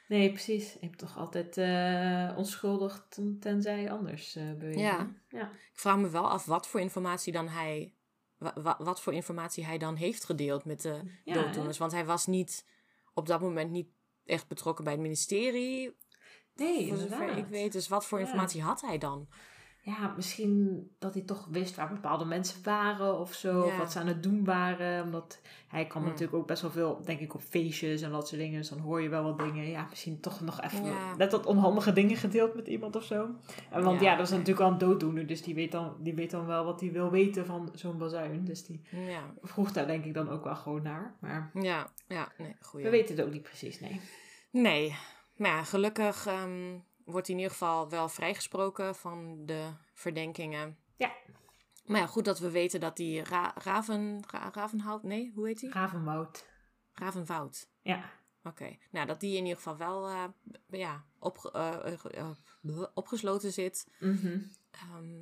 Nee, precies. Je hebt toch altijd eh, onschuldig ten- tenzij anders eh bewezen. Ja. ja. Ik vraag me wel af wat voor informatie dan hij... wa- wa- wat voor informatie hij dan heeft gedeeld met de Ja, dooddoeners. Want hij was niet op dat moment niet echt betrokken bij het ministerie. Nee, voor zover ik weet. Dus wat voor informatie had hij dan? Ja, misschien dat hij toch wist waar bepaalde mensen waren of zo. Of wat ze aan het doen waren. Omdat hij kwam Hmm. natuurlijk ook best wel veel, denk ik, op feestjes en dat soort dingen. Dus dan hoor je wel wat dingen. Ja, misschien toch nog even Ja. net wat onhandige dingen gedeeld met iemand of zo. En want Ja, ja, dat is natuurlijk wel een dooddoener. Dus die weet dan, die weet dan wel wat hij wil weten van zo'n bazuin. Dus die Ja, vroeg daar denk ik dan ook wel gewoon naar. Maar ja, ja nee, goeie. we weten het ook niet precies, nee. Nee, maar ja, gelukkig ehm, wordt hij in ieder geval wel vrijgesproken van de verdenkingen. Ja. Maar ja, goed dat we weten dat die Ra Raven, Ra Ravenhout, nee, hoe heet die? Ravenwoud. Ravenwoud. Ja. Oké, nou dat die in ieder geval wel eh, ja, opge- eh, eh, eh, opgesloten zit. Mhm. Ehm,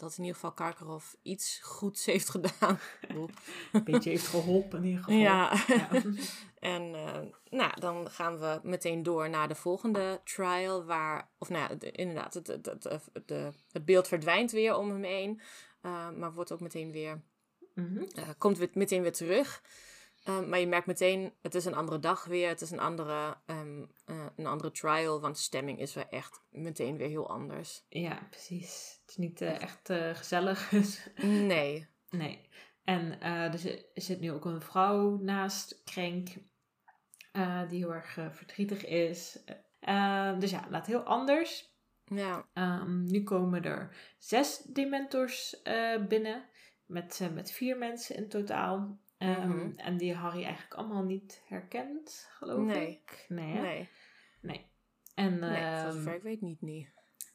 dat in ieder geval Karkaroff iets goeds heeft gedaan. Een beetje heeft geholpen in ieder geval. ja. Ja. En eh, nou, dan gaan we meteen door naar de volgende trial, waar, of nou de- inderdaad, het, het, het, het beeld verdwijnt weer om hem heen, eh, maar wordt ook meteen weer, Mhm. eh, komt weer, meteen weer terug. Eh, maar je merkt meteen, het is een andere dag weer, het is een andere, ehm, eh, een andere trial, want de stemming is weer echt meteen weer heel anders. Ja, precies. Het is niet eh, echt eh, gezellig. Nee. nee. En er zit- nu ook een vrouw naast Krenk. die heel erg verdrietig is. Dus ja, laat heel anders. Ja, Ehm, nu komen er zes dementors binnen. Met, met vier mensen in totaal. Ehm, Mhm. En die Harry eigenlijk allemaal niet herkent, geloof Nee. ik. Nee. hè? nee. Nee. En, Nee, voor ehm, zover ik weet niet, niet.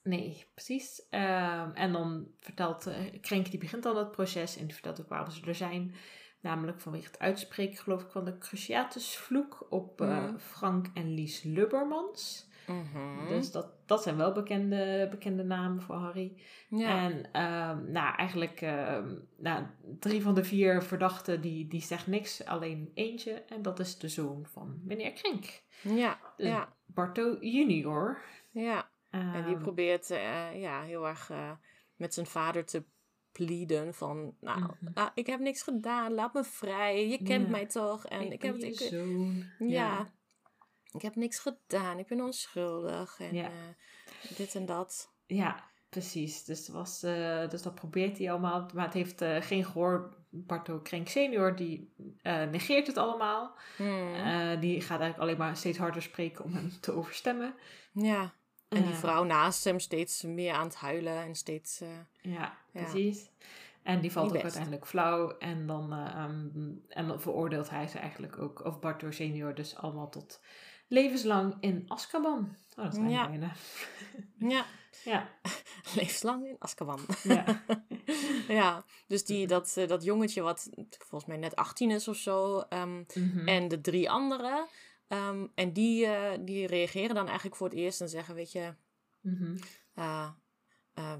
Nee, precies. Ehm, en dan vertelt uh, Krenk, die begint al dat proces en die vertelt ook waarom ze er zijn. Namelijk vanwege het uitspreken, geloof ik, van de Cruciatusvloek op eh, Mhm. Frank en Lies Lubbermans. Mhm. Dus dat, dat zijn wel bekende, bekende namen voor Harry. ja. En ehm, nou, eigenlijk ehm, nou, drie van de vier verdachten die, die zegt niks, alleen eentje. En dat is de zoon van meneer Krenk. ja, Dus ja, Barto junior. die En die probeert eh, ja, heel erg eh, met zijn vader te pleaden van... Nou, Mhm. ah, ik heb niks gedaan, laat me vrij. Je kent Ja. mij toch? En ik, heb... je Ik, zoon. ja, ik heb niks gedaan. Ik ben onschuldig. En Ja. eh, dit en dat. Ja, precies. Dus, was, eh, dus dat probeert hij allemaal. Maar het heeft eh, geen gehoor. Barto Krenk senior, die negeert het allemaal. Hmm. Die gaat eigenlijk alleen maar steeds harder spreken om hem te overstemmen. ja. En die vrouw naast hem steeds meer aan het huilen. En steeds... Ja, Ja. precies. En die valt ook uiteindelijk flauw. En dan, eh, ehm, en dan veroordeelt hij ze eigenlijk ook, of Bartor senior, dus allemaal tot levenslang in Azkaban. Oh, dat zijn Ja. bijna. Ja, Ja, levenslang in Azkaban. ja. ja, dus die, dat, eh, dat jongetje wat volgens mij net 18 is of zo. ehm, Mhm. En de drie anderen. ehm, en die, eh, die reageren dan eigenlijk voor het eerst en zeggen, weet je, Mhm. eh,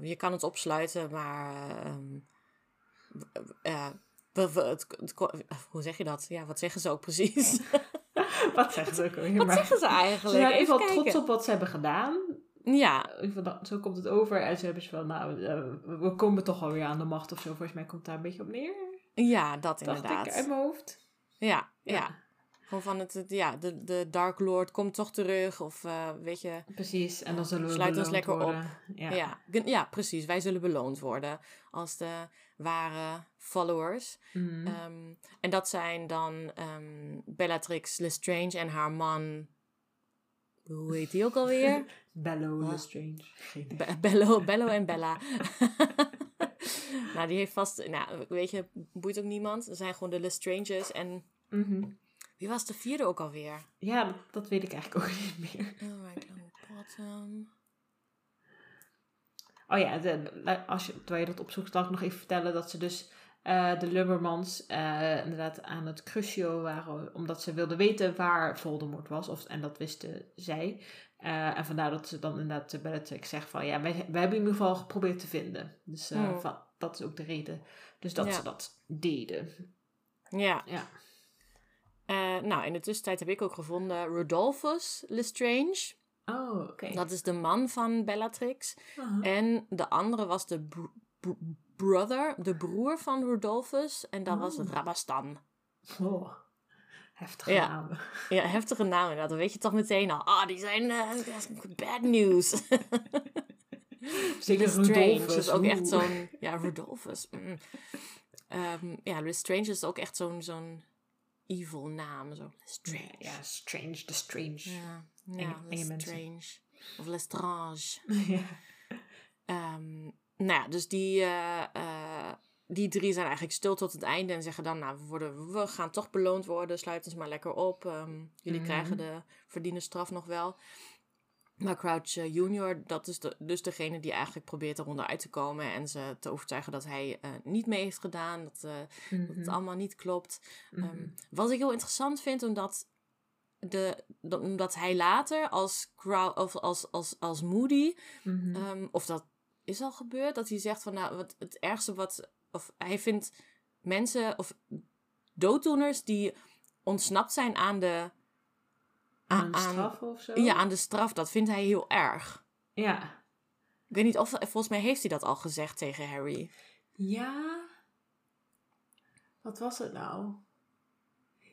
je kan het opsluiten, maar ehm, eh, we- we- het, het- hoe zeg je dat? Ja, wat zeggen ze ook precies? Wat zeggen ze ook alweer? wat maar- zeggen ze Ze eigenlijk? zijn ieder geval Even trots kijken. op wat ze hebben gedaan. Ja, Zo komt het over. En ze hebben ze van, nou, eh, we komen toch alweer aan de macht of zo. Volgens mij komt het daar een beetje op neer. ja, dat Dacht inderdaad. ik uit mijn hoofd. Ja, ja. Ja. Gewoon van het, het- ja, de, de Dark Lord komt toch terug. Of eh, weet je, Precies. En dan zullen we Sluit ons lekker op. Ja. ja. ja, precies. Wij zullen beloond worden als de ware followers. Mhm. Ehm, en dat zijn dan ehm, Bellatrix Lestrange en haar man. Hoe heet die ook alweer? Bello Ah. Lestrange. Be- Bello, Bello en Bella. nou, die heeft vast. Nou, weet je, boeit ook niemand. Er zijn gewoon de Lestranges. En Mhm. Wie was de vierde ook alweer? Ja, dat, dat weet ik eigenlijk ook niet meer. Alright, Longbottom. Oh ja, de, als je, terwijl je dat opzoekt, zal ik nog even vertellen dat ze dus eh, de Lubbermans eh, inderdaad aan het crucio waren, omdat ze wilden weten waar Voldemort was. Of, en dat wisten zij. Eh, en vandaar dat ze dan inderdaad de Bellatrix zegt van, ja, wij, wij hebben in ieder geval geprobeerd te vinden. Dus Hmm. van, dat is ook de reden. Dus dat Ja. ze dat deden. Ja. Ja. Eh, nou, in de tussentijd heb ik ook gevonden Rodolphus Lestrange. Oh, oké. Dat is de man van Bellatrix. En de andere was de br- br- brother, de broer van Rodolphus. En dat was Oh. Rabastan. Oh, heftige Ja. namen. Ja, heftige naam inderdaad. Dan weet je toch meteen al. Ah, die zijn bad news. Zeker Rudolphus, is ook echt zo'n... Ja, Rodolphus. mm. Ehm, ja, Lestrange is ook echt zo'n zo'n evil naam. Zo. Lestrange. Ja, strange, the strange. Ja, ja enge. Lestrange. Of Lestrange. Ja. Ehm, nou ja, dus die, eh, eh, die drie zijn eigenlijk stil tot het einde en zeggen dan, nou, we, worden, we gaan toch beloond worden, sluit ons maar lekker op. Ehm, jullie Mhm. krijgen de verdiende straf nog wel. Maar Crouch eh, Junior, dat is de, dus degene die eigenlijk probeert eronder uit te komen en ze te overtuigen dat hij eh, niet mee heeft gedaan, dat, eh, dat het Mhm. allemaal niet klopt. Mhm. Ehm, wat ik heel interessant vind, omdat, de, dat- omdat hij later als, Crow, of als, als, als Moody Mhm. Ehm, of dat is al gebeurd, dat hij zegt van nou, wat, het ergste wat. Of hij vindt mensen of dooddoeners die ontsnapt zijn aan de. Aan straf of zo? Ja, aan de straf, dat vindt hij heel erg. Ja. Ik weet niet of, volgens mij heeft hij dat al gezegd tegen Harry. Ja. Wat was het nou?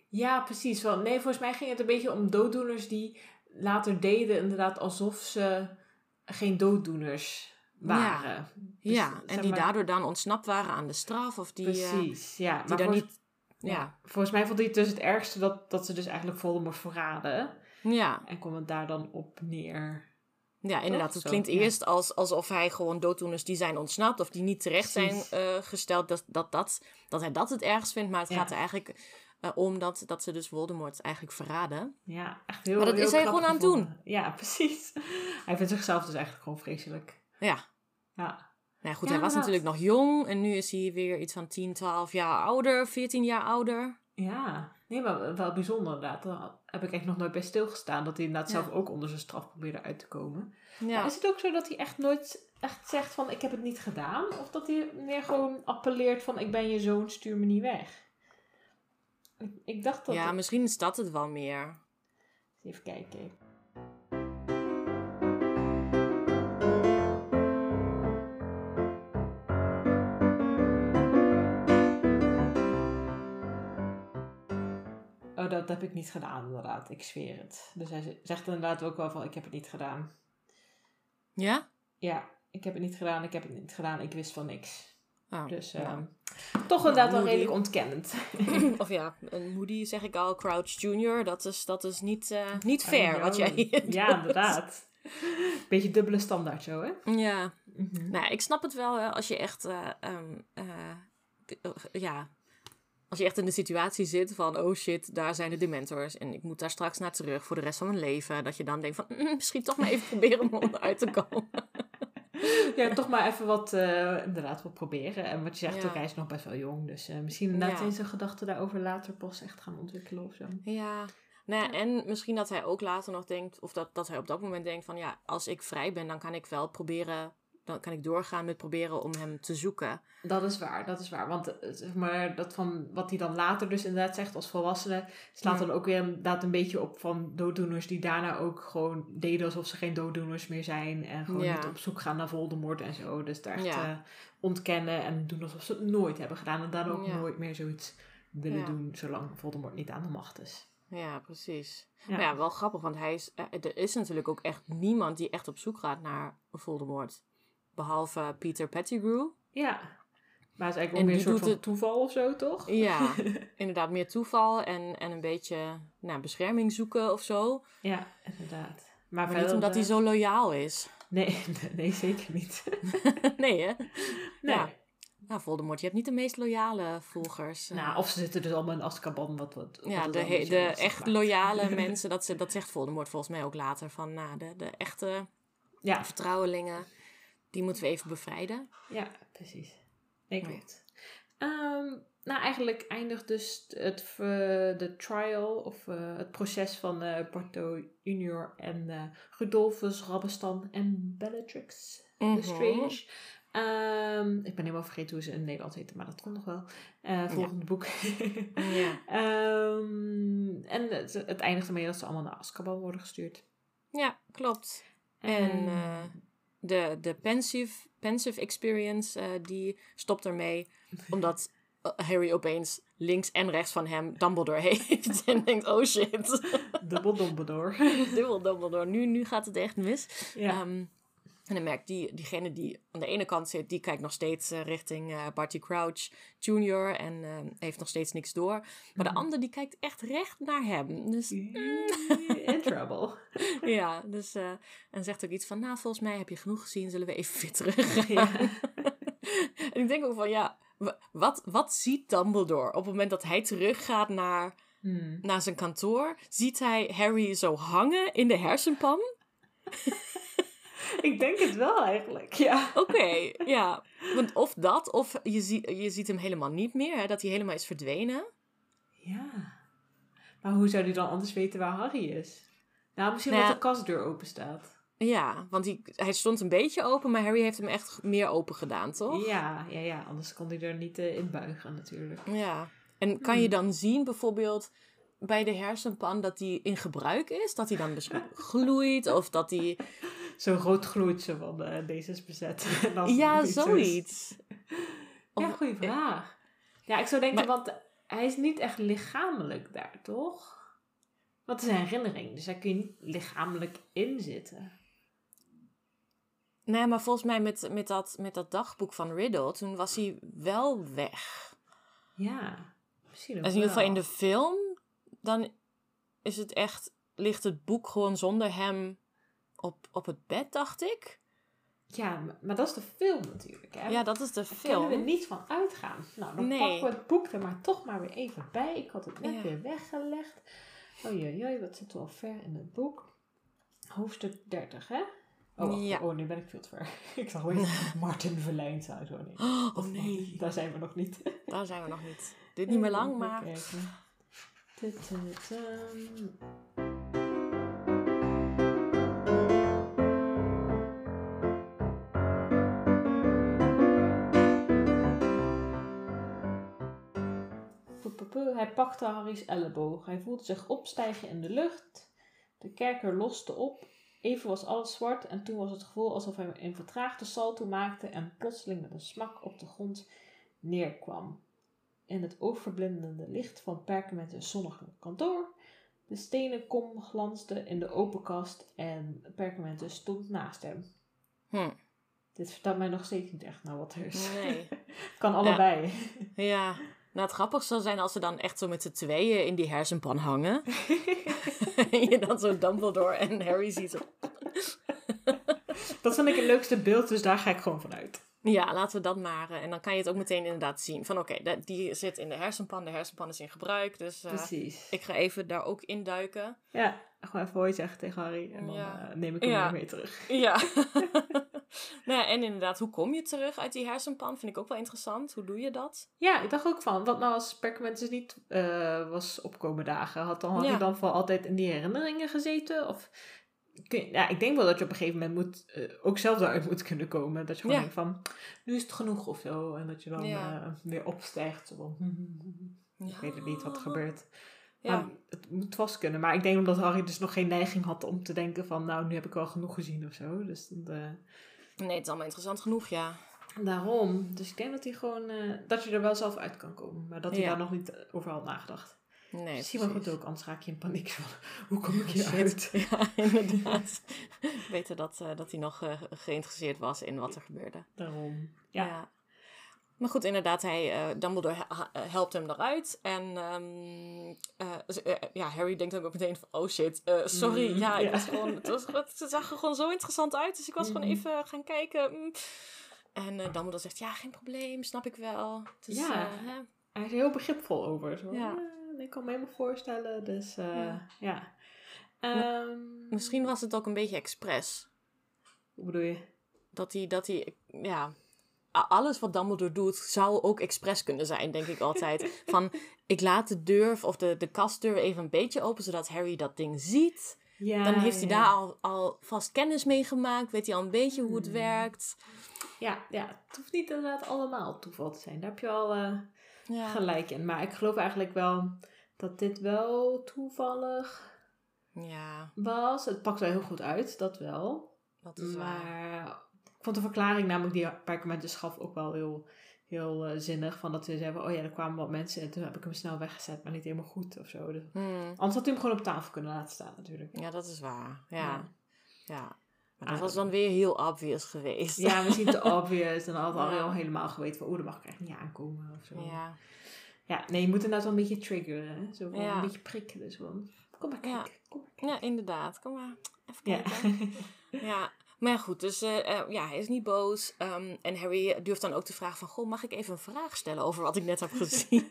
Ja, precies. Wel, nee, volgens mij ging het een beetje om dooddoeners die later deden inderdaad alsof ze geen dooddoeners waren. Dus, ja, zeg en die maar- daardoor dan ontsnapt waren aan de straf, of die, eh, Precies, ja. die Maar daar volgens, niet. Ja, volgens mij vond hij het dus het ergste dat, dat ze dus eigenlijk Voldemort verraden. Ja, En kwam het daar dan op neer. ja, inderdaad. Het klinkt eerst als, alsof hij gewoon dooddoeners die zijn ontsnapt of die niet terecht Precies. zijn eh, gesteld, dat, dat, dat, dat hij dat het ergst vindt. Maar het Ja. gaat er eigenlijk eh, om dat, dat ze dus Voldemort eigenlijk verraden. Ja, echt heel Maar dat heel is hij gewoon aan het gevonden. Ja, precies. Hij vindt zichzelf dus eigenlijk gewoon vreselijk. Ja. Ja. Nou ja, goed, Ja, hij was inderdaad. natuurlijk nog jong en nu is hij weer iets van 10, 12 jaar ouder, 14 jaar ouder. Ja, nee, maar wel bijzonder inderdaad. Daar heb ik echt nog nooit bij stilgestaan. Dat hij inderdaad Ja. zelf ook onder zijn straf probeerde uit te komen. Maar Ja. is het ook zo dat hij echt nooit echt zegt van ik heb het niet gedaan? Of dat hij meer gewoon appelleert van ik ben je zoon, stuur me niet weg? Ik, ik dacht dat... ja, misschien is dat het wel meer. Even kijken. Dat heb ik niet gedaan, inderdaad. Ik zweer het. Dus hij zegt inderdaad ook wel van, ik heb het niet gedaan. Ja? Ja, ik heb het niet gedaan, ik heb het niet gedaan, ik wist van niks. Oh, Dus ja. ehm, toch inderdaad wel redelijk ontkennend. of ja, een Moody zeg ik al, Crouch Junior, dat is, dat is niet, eh, niet fair wat jij Ja, doet. inderdaad. Beetje dubbele standaard zo, hè? Ja, Mhm. Nou, ik snap het wel hè, als je echt, eh, ehm, eh, eh, ja, als je echt in de situatie zit van, oh shit, daar zijn de dementors en ik moet daar straks naar terug voor de rest van mijn leven. Dat je dan denkt van, "Mm, misschien toch maar even proberen om onderuit te komen. Ja, toch maar even wat, eh, inderdaad, wat proberen. En wat je zegt Ja. ook, hij is nog best wel jong. Dus eh, misschien inderdaad Ja. gedachten daarover later pas echt gaan ontwikkelen of zo. Ja. Nou ja, en misschien dat hij ook later nog denkt, of dat, dat hij op dat moment denkt van, ja, als ik vrij ben, dan kan ik wel proberen, dan kan ik doorgaan met proberen om hem te zoeken. Dat is waar, dat is waar. Want eh, zeg maar, dat van wat hij dan later dus inderdaad zegt als volwassene, slaat Ja. dan ook weer inderdaad een beetje op van dooddoeners die daarna ook gewoon deden alsof ze geen dooddoeners meer zijn. En gewoon Ja. niet op zoek gaan naar Voldemort en zo. Dus daar echt Ja. eh, ontkennen en doen alsof ze het nooit hebben gedaan. En daardoor ook nooit meer zoiets willen doen zolang Voldemort niet aan de macht is. Ja, precies. Ja. Maar ja, wel grappig, want hij is, eh, er is natuurlijk ook echt niemand die echt op zoek gaat naar Voldemort. Behalve Peter Pettigrew. Ja. Maar het is eigenlijk En ook weer een soort van het- toeval of zo, toch? Ja, inderdaad meer toeval en, en een beetje nou, bescherming zoeken of zo. Ja, inderdaad. Maar, niet omdat hij eh, zo loyaal is. Nee, nee, zeker niet. nee, hè? Nee. Ja. Nou, Voldemort, je hebt niet de meest loyale volgers. eh. Nou, of ze zitten dus allemaal in Azkaban, wat... wat wat ja, de, he- de echt maakt. loyale mensen, dat, ze, dat zegt Voldemort volgens mij ook later. Van, nou, de, de echte Ja, vertrouwelingen, die moeten we even bevrijden. ja, precies. Nee. klopt. Ehm, nou, eigenlijk eindigt dus het eh, de trial of eh, het proces van eh Barto junior en Rudolphus, Rabastan en Bellatrix Mhm. Lestrange. Ehm, ik ben helemaal vergeten hoe ze in het Nederlands heten, maar dat komt nog wel. Volgende boek. Ja. Ehm, en het, het eindigt ermee dat ze allemaal naar Azkaban worden gestuurd. Ja, klopt. En de, de pensive, pensive experience, eh, die stopt ermee. Omdat eh, Harry opeens links en rechts van hem Dumbledore heeft. en denkt, oh shit. Dubbel Dumbledore. Dubbel Dumbledore. Nu, nu gaat het echt mis. ja. Ehm, en dan merkt die, diegene die aan de ene kant zit, die kijkt nog steeds eh, richting eh, Barty Crouch Jr. En eh, heeft nog steeds niks door. Maar de Mhm. ander die kijkt echt recht naar hem. Dus In trouble. ja, dus, en zegt ook iets van, nou, volgens mij heb je genoeg gezien, zullen we even weer terug en ik denk ook van, ja, wa- wat, wat ziet Dumbledore op het moment dat hij teruggaat naar, Hmm. naar zijn kantoor? Ziet hij Harry zo hangen in de hersenpan? Ik denk het wel eigenlijk, ja. Oké, ja. Want of dat, of je, ziet je ziet hem helemaal niet meer, hè, dat hij helemaal is verdwenen. Ja. Maar hoe zou hij dan anders weten waar Harry is? Nou, misschien Nou de kastdeur open staat. Ja, want hij, hij stond een beetje open, maar Harry heeft hem echt meer open gedaan, toch? Ja, ja, ja. Anders kon hij er niet eh, in buigen natuurlijk. Ja. En kan je dan zien bijvoorbeeld bij de hersenpan dat die in gebruik is? Dat hij dan misschien gloeit of dat die... Zo'n rood gloedje van eh, bezet. En dan Ja, zoiets. Ja, goede vraag. Ja, ik zou denken, Maar- want hij is niet echt lichamelijk daar, toch? Het is een herinnering, dus daar kun je niet lichamelijk in zitten. Nee, maar volgens mij met, met, dat, met dat dagboek van Riddle, toen was hij wel weg. Ja, misschien ook Dus in ieder geval in de film, dan is het echt, ligt het boek gewoon zonder hem op, op het bed, dacht ik. Ja, maar, dat is de film natuurlijk, hè? Ja, dat is de Daar kunnen we film. niet van uitgaan. Nou, dan Nee. pakken we het boek er maar toch maar weer even bij. Ik had het net Ja. weer weggelegd. Oei, wat zit er al ver in het boek? Hoofdstuk 30, hè? Oh. Ja. oh nee, ben ik veel te ver. ik zag weer Martin Verlijns uit. Oh nee. Oh nee, Daar zijn we nog niet. daar zijn we nog niet. Dit niet meer lang, Even maar... kijken. Hij pakte Harry's elleboog. Hij voelde zich opstijgen in de lucht. De kerker loste op. Even was alles zwart en toen was het gevoel alsof hij een vertraagde salto maakte en plotseling met een smak op de grond neerkwam. In het oogverblindende licht van Perkamentus zonnige kantoor. De stenen kom glansde in de open kast en Perkamentus stond naast hem. Hm. Dit vertelt mij nog steeds niet echt naar wat er is. Nee. kan allebei. Ja, nou het grappig zou zijn als ze dan echt zo met z'n tweeën in die hersenpan hangen. en je dan zo Dumbledore en Harry ziet. Zo. Dat vind ik het leukste beeld, dus daar ga ik gewoon vanuit. Ja, laten we dat maar. eh, en dan kan je het ook meteen inderdaad zien. Van oké, die zit in de hersenpan. De hersenpan is in gebruik. Dus Precies. ik ga even daar ook induiken. Ja, gewoon even hoi zeggen tegen Harry. En dan Ja. eh, neem ik hem Ja. weer mee terug. Ja. nou ja, en inderdaad, hoe kom je terug uit die hersenpan? Vind ik ook wel interessant. Hoe doe je dat? Ja, ik dacht ook van, wat nou als Perkament dus niet eh, was opkomen dagen? Had, dan, had Ja. hij dan voor altijd in die herinneringen gezeten? Of, kun ja, ik denk wel dat je op een gegeven moment moet, eh, ook zelf daaruit moet kunnen komen. Dat je gewoon denkt van, nu is het genoeg of zo. En dat je dan weer opstijgt. Zo van, ik weet het niet wat er gebeurt. Ja. Maar het moet vast kunnen. Maar ik denk omdat Harry dus nog geen neiging had om te denken van, nou, nu heb ik wel genoeg gezien of zo. Dus dat, eh, Nee, het is allemaal interessant genoeg, ja. daarom. Dus ik denk dat hij gewoon, eh, dat je er wel zelf uit kan komen. Maar dat hij Ja. daar nog niet over had nagedacht. Nee, Misschien wel goed ook, anders raak je in paniek van, hoe kom ik hier Shit. uit? Ja, inderdaad. Beter dat, eh, dat hij nog geïnteresseerd was in wat er gebeurde. Daarom. Ja. Maar goed, inderdaad, hij, eh, Dumbledore eh, helpt hem eruit. En ehm, eh, ja, Harry denkt ook meteen van, oh shit, sorry. Mm, ja, ik ja. was gewoon, het, was, het zag er gewoon zo interessant uit. Dus ik was gewoon Mhm. even gaan kijken. mm. En Dumbledore zegt, ja, geen probleem, snap ik wel. Dus, Ja. hè, Hij is er heel begripvol over. Zo, Ja. "Eh, ik kan me helemaal voorstellen. Dus Ja. ja. Ehm, misschien was het ook een beetje expres. Hoe bedoel je? dat hij, dat hij, ja, alles wat Dumbledore doet, zou ook expres kunnen zijn, denk ik altijd. Van, ik laat de deur of de, de kastdeur even een beetje open, zodat Harry dat ding ziet. Ja, Dan heeft hij ja. daar al, al vast kennis mee gemaakt, weet hij al een beetje hoe het Hmm. werkt. Ja, ja, het hoeft niet inderdaad allemaal toeval te zijn. Daar heb je al eh, Ja, gelijk in. Maar ik geloof eigenlijk wel dat dit wel toevallig ja was. Het pakt wel heel goed uit, dat wel. dat is waar. Maar vond de verklaring namelijk die Perkament dus gaf ook wel heel, heel eh, zinnig. Van dat ze zeiden, oh ja, er kwamen wat mensen en toen heb ik hem snel weggezet, maar niet helemaal goed of zo. Dus, Hmm, anders had hij hem gewoon op tafel kunnen laten staan natuurlijk. Ja, dat is waar. Ja, ja. Maar Ah, dat was dan weer heel obvious geweest. Ja, misschien te obvious. En dan had Ja. al helemaal geweten van, oeh, dat mag ik echt niet aankomen of zo. Ja, Ja, nee, je moet inderdaad wel een beetje triggeren. Hè? Zo Ja. een beetje prikkelen. Zo kom maar Ja. kijken. Kom maar kijken. ja inderdaad. Kom maar, even Ja. kijken. Ja, maar goed, dus eh, eh, ja, hij is niet boos. Ehm, en Harry durft dan ook te vragen van... Goh, mag ik even een vraag stellen over wat ik net heb gezien?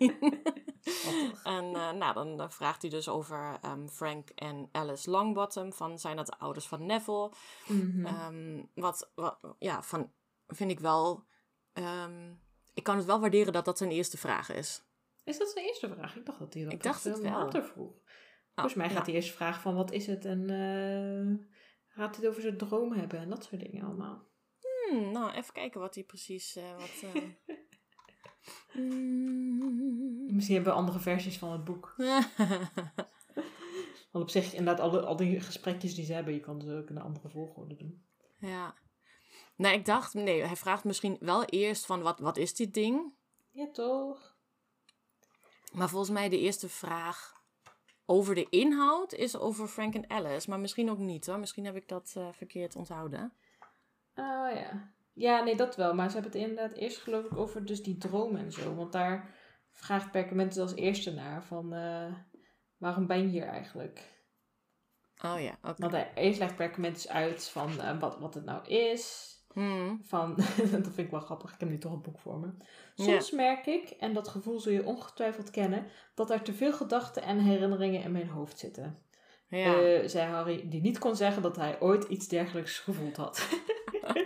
En eh, nou, dan vraagt hij dus over ehm, Frank en Alice Longbottom. Van, zijn dat de ouders van Neville? Mhm. Ehm, wat, wat, ja, van, vind ik wel... ik kan het wel waarderen dat dat zijn eerste vraag is. Is dat zijn eerste vraag? Ik dacht dat hij dat Ik dacht het wel. later vroeg. Volgens mij ja. gaat hij eerst vragen van wat is het en gaat het over zijn droom hebben en dat soort dingen allemaal. Hmm, nou, even kijken wat hij precies... eh, wat, eh, mm. Misschien hebben we andere versies van het boek. Want op zich, inderdaad, al, die- al die gesprekjes die ze hebben, je kan ze ook in een andere volgorde doen. Ja. Nee, ik dacht, nee, hij vraagt misschien wel eerst van wat, wat is dit ding? Ja, toch? Maar volgens mij de eerste vraag over de inhoud is over Frank en Alice. Maar misschien ook niet hoor. Misschien heb ik dat eh, verkeerd onthouden. Oh ja. Ja, nee, dat wel. Maar ze hebben het inderdaad eerst geloof ik over dus die droom en zo. Want daar vraagt Perkament als eerste naar van eh, waarom ben je hier eigenlijk? Oh ja, oké. Want hij, eerst legt Perkament dus uit van eh, wat, wat het nou is. Hmm, Van, dat vind ik wel grappig, ik heb nu toch het boek voor me. Soms merk ik, en dat gevoel zul je ongetwijfeld kennen, dat er te veel gedachten en herinneringen in mijn hoofd zitten. ja. Eh, zei Harry, die niet kon zeggen dat hij ooit iets dergelijks gevoeld had.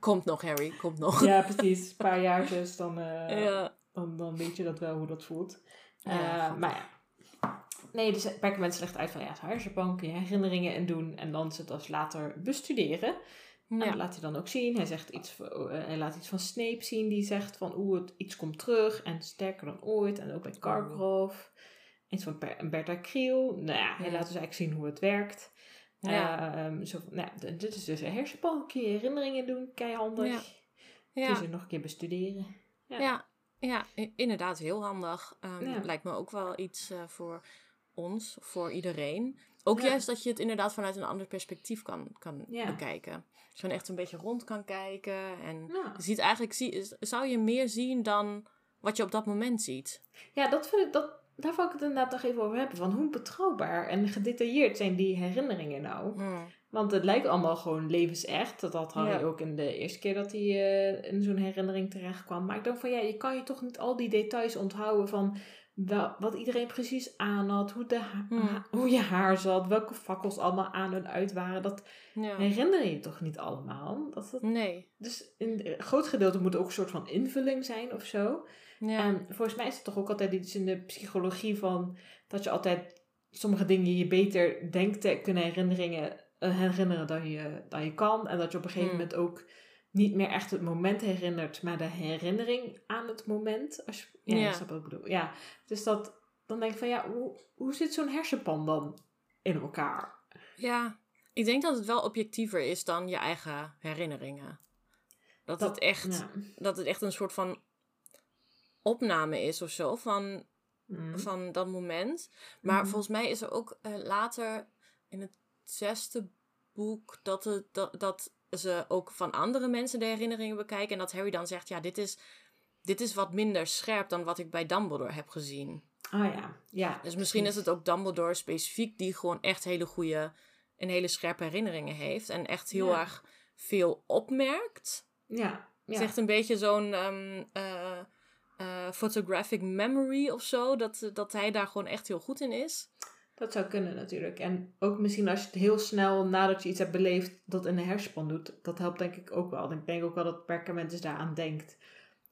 komt nog, Harry, komt nog. ja, precies. Een paar jaartjes, dan, eh, Ja. dan, dan weet je dat wel hoe dat voelt. Eh, maar ja. Nee, dus Perkament legt uit van ja, het hersenbank, kun je herinneringen in doen en dan ze als later bestuderen. En Ja. dat laat hij dan ook zien. Hij, zegt iets, van- eh, hij laat iets van Snape zien. Die zegt van oeh, het, iets komt terug. En sterker dan ooit. En ook bij Karkaroff. Iets van Bertha Kriel. Nou ja, hij Ja. laat dus eigenlijk zien hoe het werkt. Ja. Ehm, zo, van, nou, dit is dus een hersenpan. Kun je herinneringen doen. Keihandig. Ja. Kun je ze nog een keer bestuderen. Ja. Ja. Inderdaad, heel handig. Ehm. Lijkt me ook wel iets eh, voor ons, voor iedereen. Ook Ja. juist dat je het inderdaad vanuit een ander perspectief kan, kan Ja. bekijken. Dus gewoon echt een beetje rond kan kijken. En Ja. je ziet eigenlijk, zie, zou je meer zien dan wat je op dat moment ziet. Ja, dat vind ik, dat, daar wil ik het inderdaad nog even over hebben. Van hoe betrouwbaar en gedetailleerd zijn die herinneringen nou? Hmm. Want het lijkt allemaal gewoon levensecht. Dat had Harry Ja. ook in de eerste keer dat hij eh, in zo'n herinnering terecht kwam. Maar ik dacht van ja, je kan je toch niet al die details onthouden van wel, wat iedereen precies aan had, hoe, de Hmm. hoe je haar zat, welke fakkels allemaal aan en uit waren. Dat Ja. herinner je toch niet allemaal? Dat Nee. dus in een groot gedeelte moet ook een soort van invulling zijn of zo. Ja. En volgens mij is het toch ook altijd iets in de psychologie van dat je altijd sommige dingen je beter denkt te kunnen herinneringen, eh, herinneren dan je, dan je kan. En dat je op een gegeven Hmm. moment ook niet meer echt het moment herinnert, maar de herinnering aan het moment. Als je, ja, Ja. je snapt wat ik bedoel. Ja, dus dat, dan denk ik van ja, hoe, hoe zit zo'n hersenpan dan in elkaar? Ja, ik denk dat het wel objectiever is dan je eigen herinneringen. Dat, Dat- het, echt, Ja. dat het echt een soort van opname is of zo van, Mm. van dat moment. Maar Mhm. volgens mij is er ook eh, later in het zesde boek dat, het, dat, dat ze ook van andere mensen de herinneringen bekijken. En dat Harry dan zegt, ja, dit is, dit is wat minder scherp dan wat ik bij Dumbledore heb gezien. Ah ja, ja. Dus misschien is het ook Dumbledore specifiek die gewoon echt hele goede en hele scherpe herinneringen heeft. En echt heel Ja. erg veel opmerkt. Ja, Het ja. is echt een beetje zo'n ehm, eh, eh, photographic memory of zo. Dat, dat hij daar gewoon echt heel goed in is. Dat zou kunnen natuurlijk. En ook misschien als je het heel snel nadat je iets hebt beleefd, dat in de hersenpan doet. Dat helpt denk ik ook wel. En ik denk ook wel dat Perkamentus daaraan denkt.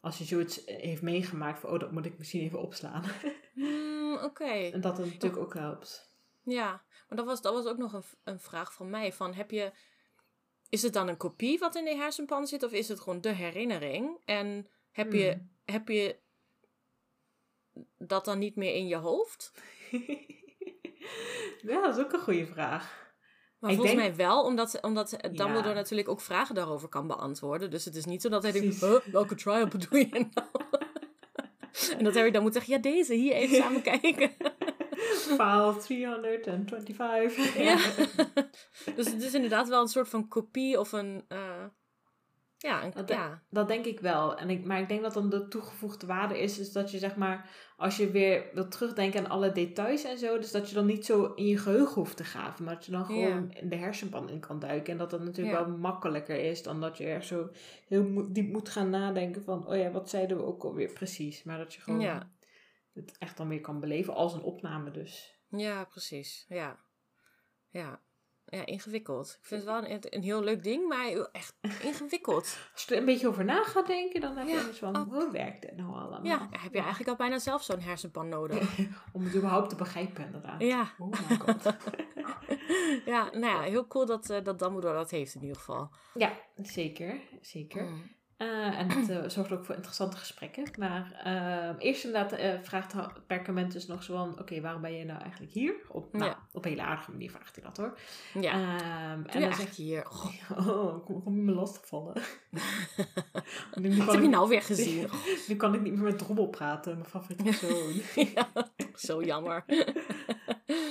Als je zoiets heeft meegemaakt van, oh, dat moet ik misschien even opslaan. Hmm, Oké. en dat het natuurlijk ook helpt. Ja, maar dat was, dat was ook nog een, een vraag van mij. Van, heb je, is het dan een kopie wat in de hersenpan zit? Of is het gewoon de herinnering? En heb je, Hmm. heb je dat dan niet meer in je hoofd? ja, dat is ook een goede vraag. Maar Ik volgens denk- mij wel, omdat, omdat Dumbledore Ja. natuurlijk ook vragen daarover kan beantwoorden. Dus het is niet zo dat hij denkt, huh, welke trial bedoel je nou? en dat Harry dan moet zeggen, ja deze, hier even samen kijken. File 325. ja. dus het is inderdaad wel een soort van kopie of een... eh, ja, Dat- ja. Dat denk ik wel. En ik, maar ik denk dat dan de toegevoegde waarde is, is dat je zeg maar, als je weer wilt terugdenken aan alle details en zo, dus dat je dan niet zo in je geheugen hoeft te graven, maar dat je dan gewoon in de hersenpan in kan duiken. En dat dat natuurlijk Ja. wel makkelijker is dan dat je er zo heel diep moet gaan nadenken van, oh ja, wat zeiden we ook alweer precies. Maar dat je gewoon Ja. het echt dan weer kan beleven als een opname dus. Ja, precies. Ja. Ja. Ja, ingewikkeld. Ik vind het wel een, een heel leuk ding, maar echt ingewikkeld. Als je er een beetje over na gaat denken, dan heb je Ja, dus van, hoe werkt dit nou allemaal? Ja, heb je eigenlijk al bijna zelf zo'n hersenpan nodig. Om het überhaupt te begrijpen inderdaad. Ja. Oh god. ja, nou ja, heel cool dat, eh dat Dumbledore dat heeft in ieder geval. Ja, zeker. Zeker. Mm. Eh, en het eh, zorgt ook voor interessante gesprekken. Maar eh, eerst inderdaad eh, vraagt Perkament dus nog zo van... Oké, waarom ben je nou eigenlijk hier? Op, nou, Ja. op een hele aardige manier vraagt hij dat hoor. Ja, Ehm, je dan eigenlijk zegt hier? Oh. Oh, kom, kom je me lastigvallen? nu, nu wat heb je ik, nou weer gezien? nu kan ik niet meer met Drommel praten. Mijn favoriete persoon. ja, zo jammer.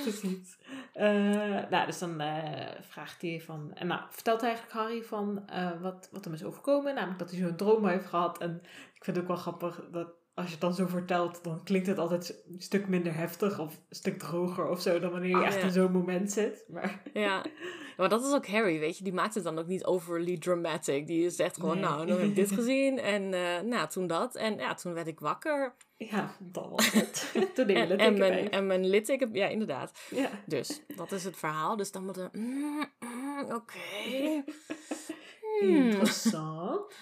Precies. Eh, nou, dus dan eh, vraagt hij van... En nou, vertelt eigenlijk Harry van eh, wat, wat hem is overkomen. Namelijk dat hij zo'n droom heeft gehad. En ik vind het ook wel grappig dat als je het dan zo vertelt... dan klinkt het altijd een stuk minder heftig of een stuk droger of zo... dan wanneer je Oh, echt ja. in zo'n moment zit. Maar Ja. maar dat is ook Harry, weet je. Die maakt het dan ook niet overly dramatic. Die zegt gewoon, Nee. nou, dan heb ik dit gezien. En eh, nou, toen dat. En ja, toen werd ik wakker. ja, dat was het. Toen En, en, ik mijn, en mijn litteken, ja, inderdaad. Ja. Dus, dat is het verhaal. Dus dan moeten we... mm, mm, Oké. Interessant.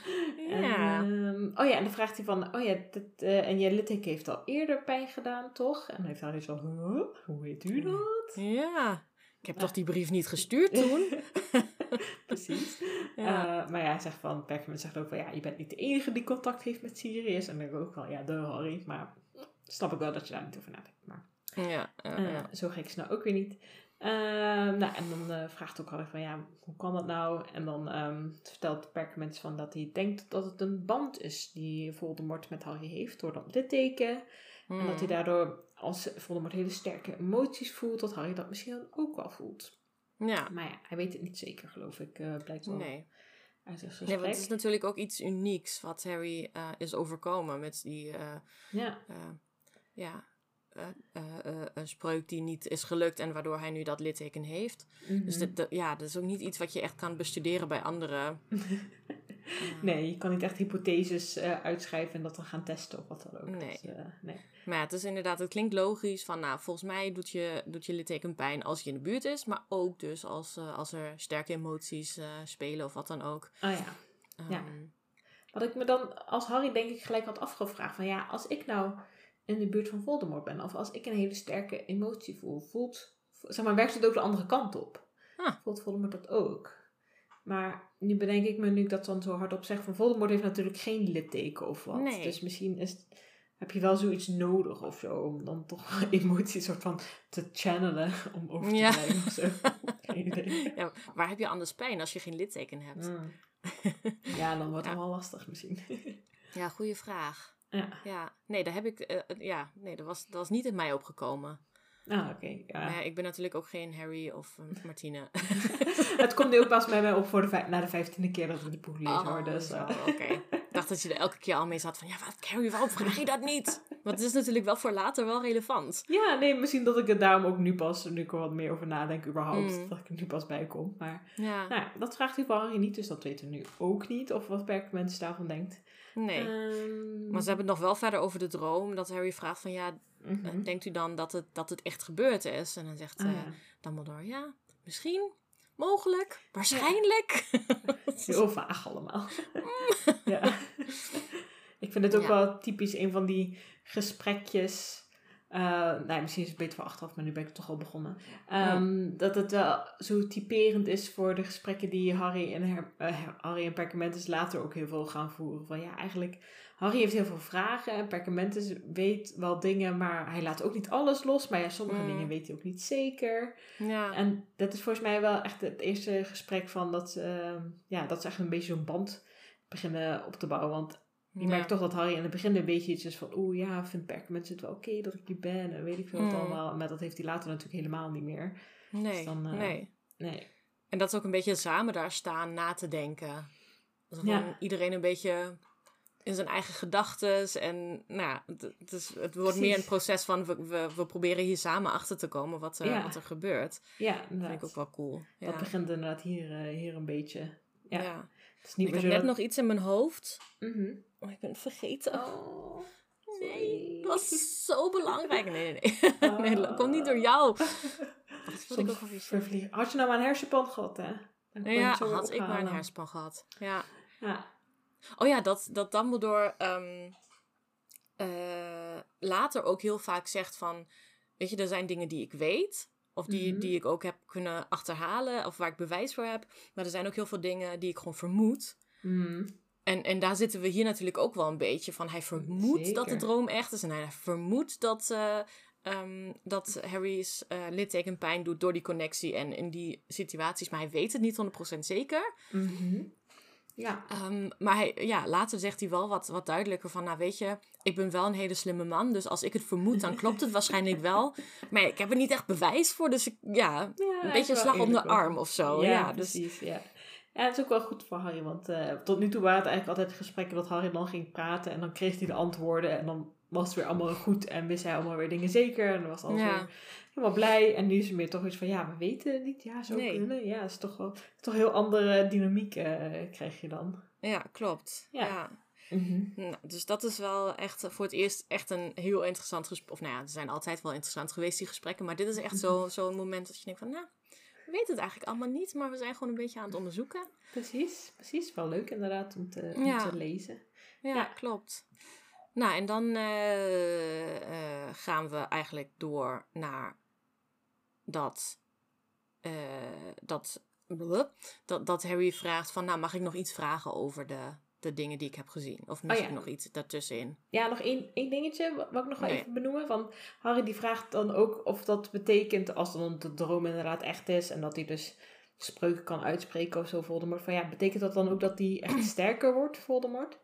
Ja. Ehm, oh ja, en dan vraagt hij van, oh ja, dit, eh, en je litteken heeft al eerder pijn gedaan, toch? En dan heeft Harry zo, huh? hoe weet u dat? Ja. Ik heb toch die brief niet gestuurd toen? Precies. Ja. Eh, maar ja, hij zegt van, Perkament zegt ook van, ja, je bent niet de enige die contact heeft met Sirius. En dan denk ik ook wel, ja, de Harry. Maar snap ik wel dat je daar niet over nadenkt. Maar Ja, eh, ja. zo gek is het nou ook weer niet. Ehm, nou, en dan eh, vraagt ook Harry van, ja, hoe kan dat nou? En dan ehm, vertelt Perkament van dat hij denkt dat het een band is die Voldemort met Harry heeft door dat litteken. En dat hij Hmm. daardoor, als Voldemort hele sterke emoties voelt, dat Harry dat misschien dan ook wel voelt. Ja, Maar ja, hij weet het niet zeker, geloof ik. eh blijkt wel nee. uit zijn Nee, want het is natuurlijk ook iets unieks wat Harry eh, is overkomen met die, Ja, ja, een spreuk die niet is gelukt en waardoor hij nu dat litteken heeft. Dus Mhm. dat, dat- ja, dat is ook niet iets wat je echt kan bestuderen bij anderen. Nee, je kan niet echt hypotheses eh, uitschrijven en dat dan gaan testen of wat dan ook. Nee. Dus, eh, nee. Maar ja, het is inderdaad, het klinkt logisch van, nou, volgens mij doet je, doet je litteken pijn als je in de buurt is, maar ook dus als, eh, als er sterke emoties eh, spelen of wat dan ook. Ah ja. Ja. Ehm, Wat ik me dan als Harry denk ik gelijk had afgevraagd van ja, als ik nou in de buurt van Voldemort ben of als ik een hele sterke emotie voel, voelt, zeg maar, werkt het ook de andere kant op? Ah. Voelt Voldemort dat ook? Maar nu bedenk ik me nu ik dat dan zo hardop zeg van Voldemort heeft natuurlijk geen litteken of wat. Nee. Dus misschien is, heb je wel zoiets nodig of zo om dan toch emoties soort van te channelen om over te Ja. brengen of zo. Geen idee. ja, waar heb je anders pijn als je geen litteken hebt? Mm. Ja, dan wordt het Ja. wel lastig misschien. Ja, goede vraag. Ja. Ja, nee, daar heb ik, eh, eh, ja, nee, dat was, dat was niet in mij opgekomen. Ah, oké. ja. Maar ja, ik ben natuurlijk ook geen Harry of eh, Martine. het komt nu ook pas bij mij op voor de na de vijftiende keer dat we die boek lezen Oh, hoor. Dus, Oké. Dacht dat je er elke keer al mee zat van, ja, wat, Harry, waarom vraag je dat niet? Want het is natuurlijk wel voor later wel relevant. ja, nee, misschien dat ik het daarom ook nu pas, nu ik er wat meer over nadenk überhaupt, Mm. dat ik er nu pas bij kom. Maar Ja, nou, ja, dat vraagt hij Harry niet, dus dat weten we nu ook niet. Of wat Perkament daarvan denkt. nee. Ehm, Maar ze hebben het nog wel verder over de droom. Dat Harry vraagt van, ja, mhm. denkt u dan dat het, dat het echt gebeurd is? En dan zegt Ah, eh ja. Dumbledore, ja, misschien, mogelijk, waarschijnlijk. Heel vaag allemaal. ja. Ik vind het ook Ja. wel typisch een van die gesprekjes. eh nou, misschien is het beter voor achteraf, maar nu ben ik toch al begonnen. Ehm, Dat het wel zo typerend is voor de gesprekken die Harry en, Her- eh, Harry en Perkamentus later ook heel veel gaan voeren. Van ja, eigenlijk, Harry heeft heel veel vragen en Perkamentus weet wel dingen, maar hij laat ook niet alles los. Maar ja, sommige Mm. dingen weet hij ook niet zeker. ja. En dat is volgens mij wel echt het eerste gesprek van dat, ze, ehm, ja, dat ze echt een beetje zo'n band beginnen op te bouwen. Want je Ja. merkt toch dat Harry in het begin een beetje iets is van, oeh ja, vindt Perkament het wel oké dat ik hier ben en weet ik veel wat Mm. allemaal. Maar dat heeft hij later natuurlijk helemaal niet meer. Nee, Dus dan, eh, nee. Nee. En dat is ook een beetje samen daar staan na te denken. Dus Ja. iedereen een beetje in zijn eigen gedachten. En nou, het, het, is, het wordt Precies. meer een proces van we, we, we proberen hier samen achter te komen wat, er Ja. wat er gebeurt. Ja, Dat vind ik ook wel cool. Ja. Dat begint inderdaad hier, eh, hier een beetje. Ja. ja. Het is niet Ik heb net dat- nog iets in mijn hoofd. Mhm. Oh, ik ben het vergeten. Oh, Nee, dat was zo belangrijk. Nee, nee, nee. Oh. nee dat komt niet door jou. Wil ik ook. Had je nou maar een hersenpan gehad, hè? Dan Ja, had ik maar een hersenpan gehad. Ja. Ja. Oh ja, dat, dat Dumbledore ehm, eh, later ook heel vaak zegt van... Weet je, er zijn dingen die ik weet. Of die, Mhm. die ik ook heb kunnen achterhalen. Of waar ik bewijs voor heb. Maar er zijn ook heel veel dingen die ik gewoon vermoed. Mhm. En, en daar zitten we hier natuurlijk ook wel een beetje van. Hij vermoedt dat de droom echt is. En hij vermoedt dat, eh, ehm, dat Harry's eh litteken pijn doet door die connectie en in die situaties. Maar hij weet het niet 100% zeker. Mhm. Ja. Ehm, maar hij, ja, later zegt hij wel wat, wat duidelijker van... Nou, weet je, ik ben wel een hele slimme man. Dus als ik het vermoed, dan klopt het waarschijnlijk wel. Maar ik heb er niet echt bewijs voor. Dus ik, ja, Ja, een beetje een slag om de arm of zo. Ja, Ja, dus, precies. Ja. ja, het is ook wel goed voor Harry. Want eh, tot nu toe waren het eigenlijk altijd gesprekken dat Harry dan ging praten. En dan kreeg hij de antwoorden. En dan was het weer allemaal goed. En wist hij allemaal weer dingen zeker. En dan was alles Ja. weer helemaal blij. En nu is het meer toch iets van, ja, we weten het niet. Ja, zo Nee. kunnen. Ja, het is toch wel toch een heel andere dynamiek eh, krijg je dan. ja, klopt. Ja. ja. Nou, dus dat is wel echt eh, voor het eerst echt een heel interessant gesprek. Of nou ja, er zijn altijd wel interessant geweest die gesprekken. Maar dit is echt zo- zo'n moment dat je denkt van... Nou, we weten het eigenlijk allemaal niet. Maar we zijn gewoon een beetje aan het onderzoeken. Precies, precies. Wel leuk inderdaad om te, om Ja. te lezen. Ja, Ja. klopt. Nou, en dan eh, eh, gaan we eigenlijk door naar dat, eh, dat, dat, dat Harry vraagt van, nou, mag ik nog iets vragen over de, de dingen die ik heb gezien? Of mis Oh ja. nog iets daartussenin? Ja, nog één, één dingetje wat wat ik nog wel Nee. even benoemen. Van Harry die vraagt dan ook of dat betekent als dan de droom inderdaad echt is en dat hij dus spreuken kan uitspreken of zo, Voldemort. Van ja, betekent dat dan ook dat hij echt sterker wordt, Voldemort?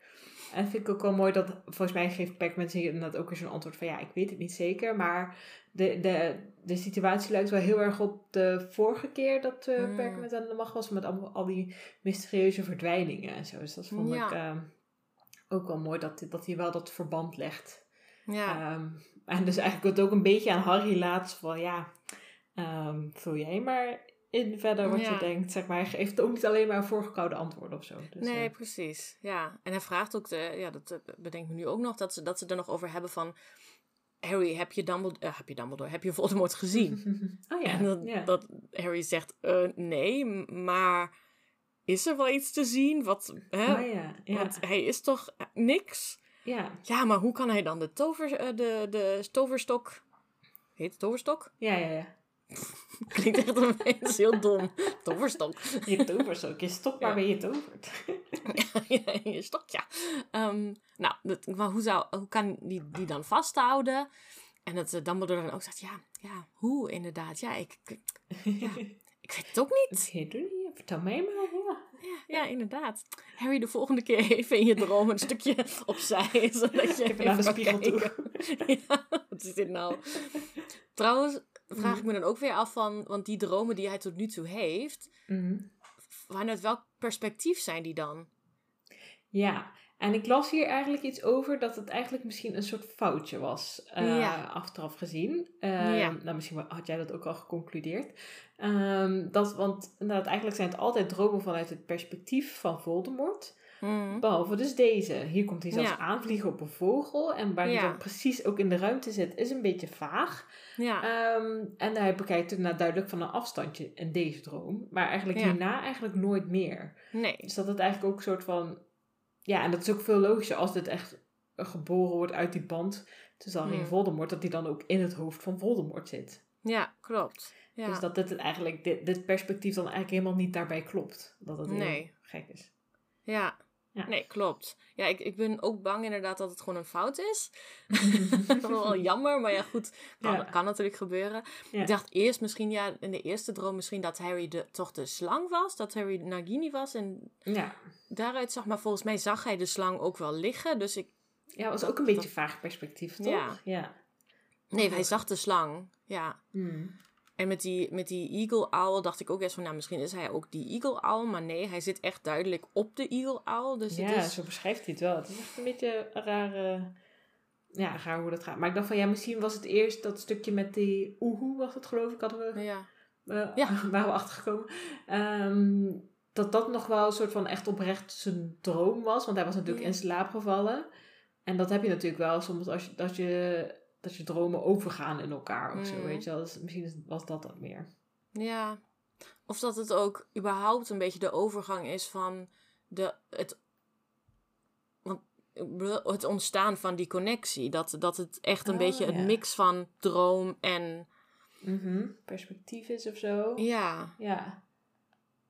En vind ik ook wel mooi dat, volgens mij geeft Pac-Man inderdaad ook weer zo'n antwoord van ja, ik weet het niet zeker, maar de, de, de situatie lijkt wel heel erg op de vorige keer dat uh, Mm. Pac-Man aan de macht was met al die mysterieuze verdwijningen en zo. Dus dat vond Ja. ik ehm, ook wel mooi dat, dat hij wel dat verband legt. Ja, Ehm, en dus eigenlijk het ook een beetje aan Harry laat van ja, ehm, vul jij maar in verder wat Ja. je denkt. Zeg maar, hij geeft ook niet alleen maar voorgekoude antwoorden of zo. Dus, nee, eh, precies. Ja, en hij vraagt ook, de, ja, dat eh, bedenk me nu ook nog, dat ze, dat ze er nog over hebben van... Harry, heb je Dumbledore, eh, heb je Dumbledore, heb je Voldemort gezien? oh ja, En dat, ja. dat Harry zegt, nee, maar is er wel iets te zien? Wat, hè? Oh ja, ja. Want hij is toch niks? ja. Ja, maar hoe kan hij dan de, tover, de, de toverstok... Heet het toverstok? Ja, ja, ja. Klinkt echt een beetje heel dom. Toverstok. Je tovert ook. Je stopt Ja. waarmee je tovert. Ja, je stok, ja. Ehm, nou, dat, maar hoe, zou, hoe kan die, die dan vasthouden? En dat uh, Dumbledore dan ook zegt, ja, ja, hoe inderdaad? Ja, ik, ik, ja. ik weet het ook niet. Oké, doe niet. Vertel mij maar. Ja. Ja, ja, inderdaad. Harry, de volgende keer even in je droom een stukje opzij, zodat je Even naar de spiegel toe. kijken. Ja, wat is dit nou? Trouwens, vraag ik me dan ook weer af van, want die dromen die hij tot nu toe heeft, Mhm. vanuit welk perspectief zijn die dan? Ja, en ik las hier eigenlijk iets over dat het eigenlijk misschien een soort foutje was, eh, Ja. achteraf gezien. Ja. Nou, misschien had jij dat ook al geconcludeerd. Ehm, dat, want inderdaad, eigenlijk zijn het altijd dromen vanuit het perspectief van Voldemort. Mhm. Behalve dus deze. Hier komt hij zelfs Ja. aanvliegen op een vogel. En waar hij dan precies ook in de ruimte zit, is een beetje vaag. Ja, Ehm, en hij bekijkt het nou duidelijk van een afstandje in deze droom. Maar eigenlijk hierna eigenlijk nooit meer. nee. Dus dat het eigenlijk ook een soort van... Ja, en dat is ook veel logischer als dit echt geboren wordt uit die band tussen Harry en. Voldemort. Dat die dan ook in het hoofd van Voldemort zit. Ja, klopt. Ja. Dus dat dit, eigenlijk, dit, dit perspectief dan eigenlijk helemaal niet daarbij klopt. Dat het heel Nee. gek is. Ja. Ja. Nee, klopt. Ja, ik, ik ben ook bang inderdaad dat het gewoon een fout is. wel jammer, maar ja, goed. Kan, Ja. kan natuurlijk gebeuren. Ja. Ik dacht eerst misschien, ja, in de eerste droom misschien dat Harry de, toch de slang was. Dat Harry Nagini was. En Ja. daaruit zag, maar volgens mij zag hij de slang ook wel liggen. Dus ik, Ja, was ook een beetje vaag perspectief, toch? Ja. ja. nee, hij zag de slang. Ja. Hmm. En met die, met die Eagle Owl dacht ik ook eerst van, nou, misschien is hij ook die Eagle Owl. Maar nee, hij zit echt duidelijk op de Eagle Owl. Dus ja, is... zo beschrijft hij het wel. Het is echt een beetje een rare... Ja, raar hoe dat gaat. Maar ik dacht van, ja, misschien was het eerst dat stukje met die oehoe, was het geloof ik, hadden we Ja. eh, Ja. waren we achtergekomen. Ehm, dat dat nog wel een soort van echt oprecht zijn droom was. Want hij was natuurlijk Ja. in slaap gevallen. En dat heb je natuurlijk wel soms als je, dat je, dat je dromen overgaan in elkaar of zo, Mm. weet je wel. Dus misschien is- was dat dat meer. Ja. Of dat het ook überhaupt een beetje de overgang is van de, het, want, het ontstaan van die connectie. Dat, dat het echt een Oh, beetje ja. een mix van droom en... Mhm. Perspectief is of zo. Ja, Ja.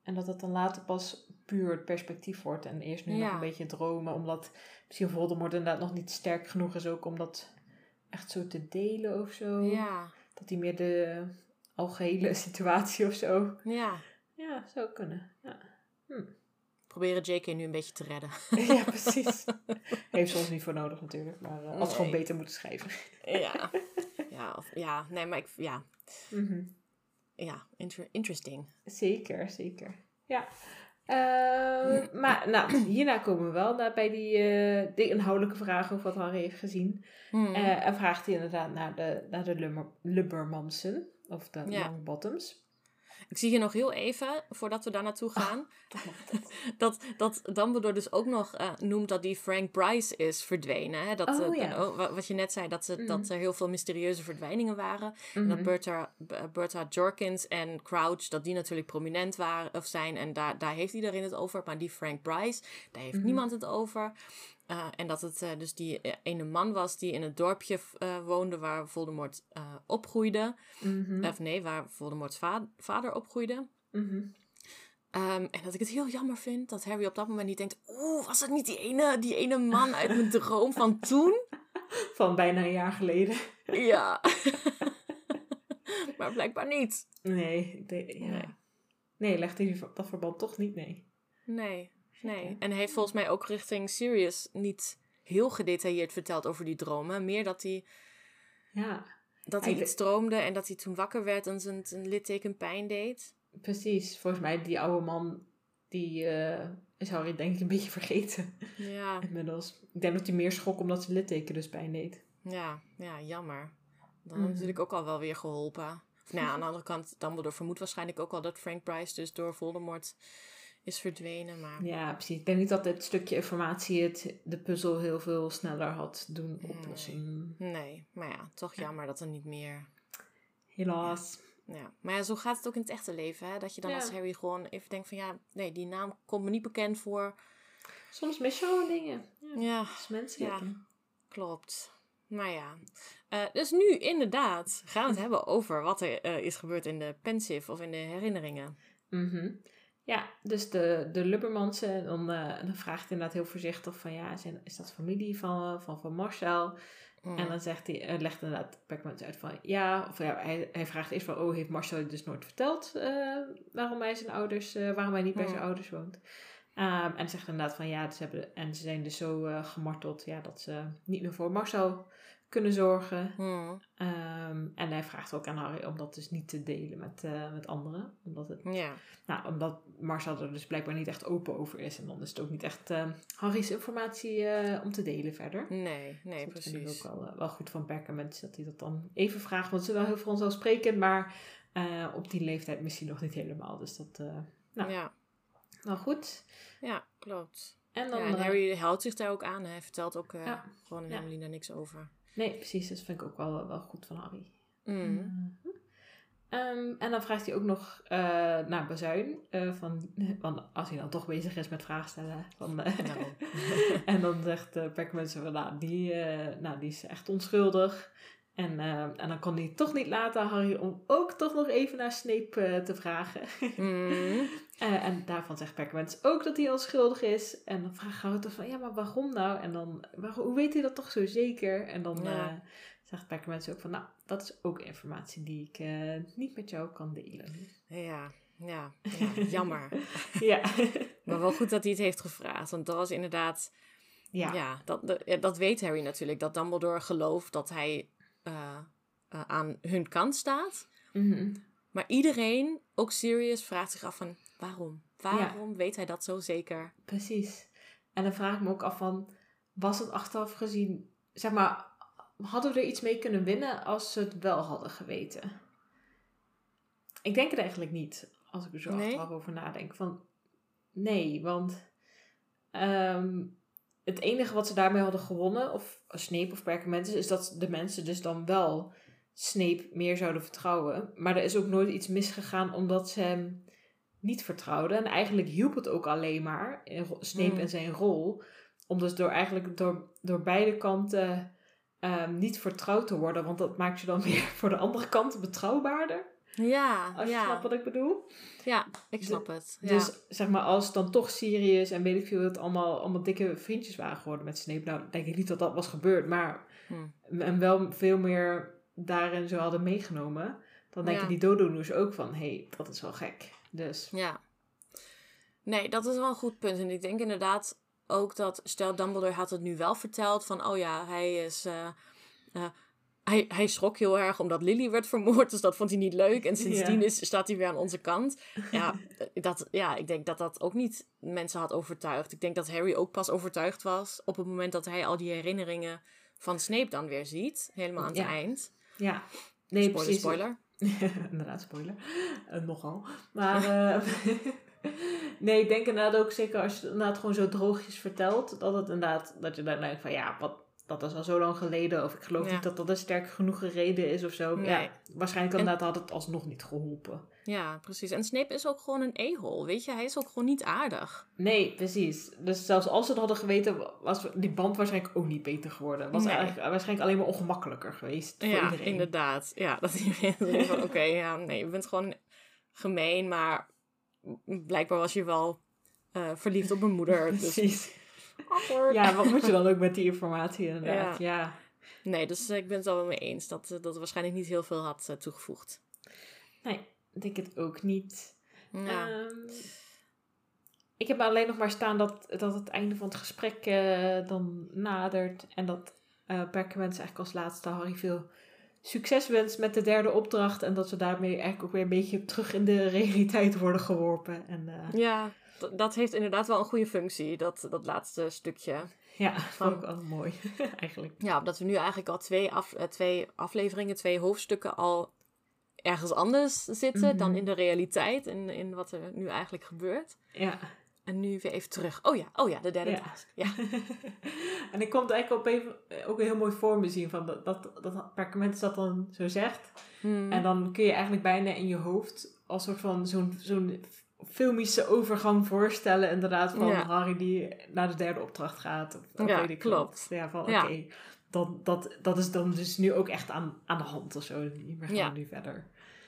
En dat het dan later pas puur het perspectief wordt. En eerst nu nog een beetje dromen. Omdat misschien Voldemort inderdaad nog niet sterk genoeg is ook om dat echt zo te delen of zo. ja, Dat hij meer de algehele situatie of zo. ja. Ja, zou kunnen. Ja, Proberen JK nu een beetje te redden. ja precies. Heeft ze ons niet voor nodig natuurlijk. Maar uh, had ze gewoon beter moeten schrijven. ja. Ja, of, ja, nee, maar ik... Ja, Mhm. ja inter- interesting. Zeker, zeker. Ja. Ehm, maar nou, hierna komen we wel naar bij die, eh, die inhoudelijke vragen over wat Harry heeft gezien. Hmm. Eh, en vraagt hij inderdaad naar de, naar de Lumber, Lubbermansen. Of de Ja. Longbottoms. Ik zie hier nog heel even, voordat we daar naartoe gaan, Dat dat. dat, dat Dumbledore dus ook nog eh, noemt dat die Frank Bryce is verdwenen. Hè? Dat, Oh, eh, ja. wa- wat je net zei, dat, ze, Mhm. dat er heel veel mysterieuze verdwijningen waren. En dat Mhm. Bertha, Bertha Jorkins en Crouch, dat die natuurlijk prominent waren of zijn. En daar, daar heeft iedereen het over. Maar die Frank Bryce, daar heeft Mhm. niemand het over. Eh, en dat het eh, dus die eh, ene man was die in het dorpje woonde waar Voldemort opgroeide. Mhm. Of nee, waar Voldemorts va- vader opgroeide. Mhm. Ehm, en dat ik het heel jammer vind dat Harry op dat moment niet denkt... Oeh, was dat niet die ene, die ene man uit mijn droom van toen? Van bijna een jaar geleden. Ja. maar blijkbaar niet. Nee, ik denk, ja. Nee. nee. legt hij dat verband toch niet, nee. Nee, nee. En hij heeft volgens mij ook richting Sirius niet heel gedetailleerd verteld over die dromen. Meer dat hij, Ja, dat Hij hij iets droomde en dat hij toen wakker werd en zijn, zijn litteken pijn deed. precies. Volgens mij, die oude man, die eh, is Harry denk ik een beetje vergeten Ja, inmiddels. Ik denk dat hij meer schrok omdat zijn litteken dus pijn deed. Ja, ja, jammer. Dan Mhm. natuurlijk ook al wel weer geholpen. Nou ja, aan de andere kant, Dumbledore vermoedt waarschijnlijk ook al dat Frank Price dus door Voldemort is verdwenen. Maar Ja, precies. Ik denk niet dat dit stukje informatie het, de puzzel heel veel sneller had doen oplossen. nee, maar ja, toch jammer dat er niet meer... Helaas. Ja. Maar ja, zo gaat het ook in het echte leven. Hè? Dat je dan als Harry gewoon even denkt van ja, nee, die naam komt me niet bekend voor. Soms mis je gewoon dingen. Ja, is menselijk. Ja. klopt. Maar ja, Eh, dus nu inderdaad gaan we het hebben over wat er eh, is gebeurd in de pensive of in de herinneringen. Mhm. Ja, dus de, de Lubbermansen, dan, eh, dan vraagt hij inderdaad heel voorzichtig van ja, zijn, is dat familie van, van, van Marcel? Mm. En dan zegt hij, eh, legt inderdaad Beckman uit van ja, of ja, hij, hij vraagt eerst van oh, heeft Marcel je dus nooit verteld eh, waarom hij zijn ouders, eh, waarom hij niet bij Hmm. zijn ouders woont? Ehm, en zegt inderdaad van ja, ze hebben, en ze zijn dus zo eh, gemarteld ja, dat ze niet meer voor Marcel kunnen zorgen. Mm. Ehm, en hij vraagt ook aan Harry om dat dus niet te delen met, eh, met anderen. Omdat, het, Ja, nou, omdat Marcel er dus blijkbaar niet echt open over is. En dan is het ook niet echt eh, Harry's informatie eh, om te delen verder. nee, nee, Dus dat vind ik precies. ook wel, eh, wel goed van Perkament dat hij dat dan even vraagt. Want ze is wel heel vanzelfsprekend, maar op die leeftijd misschien nog niet helemaal. Dus dat, nou. Ja, nou goed. ja, klopt. En dan... Ja, en Harry houdt zich daar ook aan. Hij vertelt ook Ja. gewoon Ja. helemaal niks over. Nee, precies. Dat vind ik ook wel, wel goed van Harry. Mm. Mhm. Ehm, en dan vraagt hij ook nog eh, naar Bazuin. eh, van, van als hij dan toch bezig is met vragen stellen. Van, eh, Daarom. en dan zegt uh, zo van, nou die, eh, nou, die is echt onschuldig. En, eh, en dan kon hij toch niet laten, Harry, om ook toch nog even naar Snape eh, te vragen. Mm. Eh, en daarvan zegt Perkament ook dat hij onschuldig is. En dan vraagt Harry toch van, ja, maar waarom nou? En dan, waarom, hoe weet hij dat toch zo zeker? En dan Ja. zegt Perkament ook van, nou, dat is ook informatie die ik niet met jou kan delen. Ja, ja, ja, jammer. ja. Maar wel goed dat hij het heeft gevraagd. Want dat was inderdaad... ja. Ja, dat, dat weet Harry natuurlijk. Dat Dumbledore gelooft dat hij eh, eh, aan hun kant staat. Mhm. Maar iedereen, ook Sirius, vraagt zich af van... Waarom? Waarom weet hij dat zo zeker? Precies. En dan vraag ik me ook af van, was het achteraf gezien, zeg maar, hadden we er iets mee kunnen winnen als ze het wel hadden geweten? Ik denk het eigenlijk niet, als ik er zo Nee? achteraf over nadenk. Van, nee, want ehm, het enige wat ze daarmee hadden gewonnen, of Snape of Perkamentus, is dat de mensen dus dan wel Snape meer zouden vertrouwen. Maar er is ook nooit iets misgegaan omdat ze hem niet vertrouwden. En eigenlijk hielp het ook alleen maar, Snape en zijn rol, om dus door eigenlijk door, door beide kanten ehm, niet vertrouwd te worden. Want dat maakt je dan weer voor de andere kant betrouwbaarder. Ja, Als je ja, snapt wat ik bedoel. ja, ik snap het. Ja. Dus zeg maar, als dan toch Sirius en weet ik veel, het allemaal, allemaal dikke vriendjes waren geworden met Snape. Nou, denk ik niet dat dat was gebeurd, maar Hm. en wel veel meer daarin zo hadden meegenomen. Dan denken Ja. die dodo's ook van, hé, hey, dat is wel gek. Dus, Ja. Nee, dat is wel een goed punt. En ik denk inderdaad ook dat, stel Dumbledore had het nu wel verteld van, oh ja, hij is, eh, eh, hij, hij schrok heel erg omdat Lily werd vermoord, dus dat vond hij niet leuk. En sindsdien Ja. is, staat hij weer aan onze kant. Ja, dat, ja, ik denk dat dat ook niet mensen had overtuigd. Ik denk dat Harry ook pas overtuigd was op het moment dat hij al die herinneringen van Snape dan weer ziet, helemaal aan het Ja. eind. ja. Nee, Spoiler, precies. spoiler. inderdaad, spoiler. Eh, nogal. Maar eh, nee, ik denk inderdaad ook zeker als je het inderdaad gewoon zo droogjes vertelt, dat het inderdaad, dat je dan denkt van ja, wat, dat is al zo lang geleden. Of ik geloof Ja. niet dat dat een sterk genoeg reden is of zo. Nee. Ja, waarschijnlijk En- inderdaad had het alsnog niet geholpen. Ja, precies. En Snape is ook gewoon een e-hol, weet je? Hij is ook gewoon niet aardig. Nee, precies. Dus zelfs als ze het hadden geweten, was die band waarschijnlijk ook niet beter geworden. Was Nee. eigenlijk waarschijnlijk alleen maar ongemakkelijker geweest voor ja, iedereen. inderdaad. Ja, dat iedereen van, oké, ja, nee, je bent gewoon gemeen, maar blijkbaar was je wel eh, verliefd op mijn moeder. Dus Precies. Awkward. Ja, wat moet je dan ook met die informatie inderdaad? Ja. Nee, dus eh, ik ben het wel wel mee eens dat, eh, dat waarschijnlijk niet heel veel had eh, toegevoegd. Nee, denk het ook niet. Ja. Ehm, ik heb alleen nog maar staan dat, dat het einde van het gesprek dan nadert. En dat eh Perkament eigenlijk als laatste Harry veel succes wenst met de derde opdracht. En dat we daarmee eigenlijk ook weer een beetje terug in de realiteit worden geworpen. En ja, dat heeft inderdaad wel een goede functie, dat, dat laatste stukje. Ja, vond ik wel mooi, eigenlijk. Ja, omdat we nu eigenlijk al twee, af, eh, twee afleveringen, twee hoofdstukken al ergens anders zitten dan Mhm. in de realiteit. In, in wat er nu eigenlijk gebeurt. Ja. En nu weer even terug. Oh ja, oh ja, de derde Ja. task. Ja. en ik kon het eigenlijk op even, eh, ook heel mooi voor me zien. Van dat, dat, dat perkament dat dan zo zegt. Hmm. En dan kun je eigenlijk bijna in je hoofd als soort van zo'n zo'n filmische overgang voorstellen. Inderdaad, van Ja. Harry die naar de derde opdracht gaat. Of, of Ja, weet ik klopt. wat. Ja, van oké. Dat, dat, dat is dan dus nu ook echt aan, aan de hand of zo. We gaan Ja. nu verder.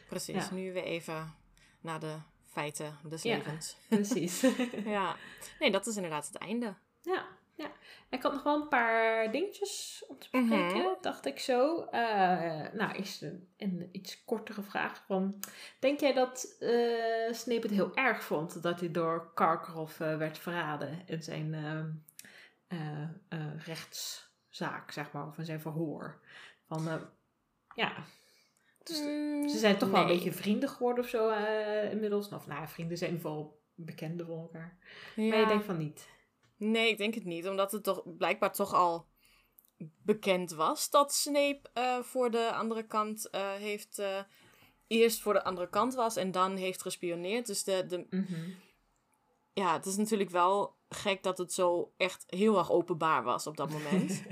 Precies, nu weer even naar de feiten des levens. Precies. Ja, nee, dat is inderdaad het einde. Ja, ja. Ik had nog wel een paar dingetjes om te bespreken, Mhm. dacht ik zo. Eh, nou, eerst een, een iets kortere vraag. Van, denk jij dat eh Snape het heel erg vond dat hij door Karkaroff eh, werd verraden in zijn rechtszaak, zeg maar, of in zijn verhoor? Van, ja, dus Mm, ze zijn toch wel een beetje vrienden geworden of zo inmiddels. Of nou, vrienden zijn geval bekenden van elkaar. Maar je denkt van niet. Nee, ik denk het niet. Omdat het toch blijkbaar toch al bekend was dat Snape eh, voor de andere kant eh, heeft. eh, eerst voor de andere kant was en dan heeft gespioneerd. Dus de, de, Mhm. ja, het is natuurlijk wel gek dat het zo echt heel erg openbaar was op dat moment.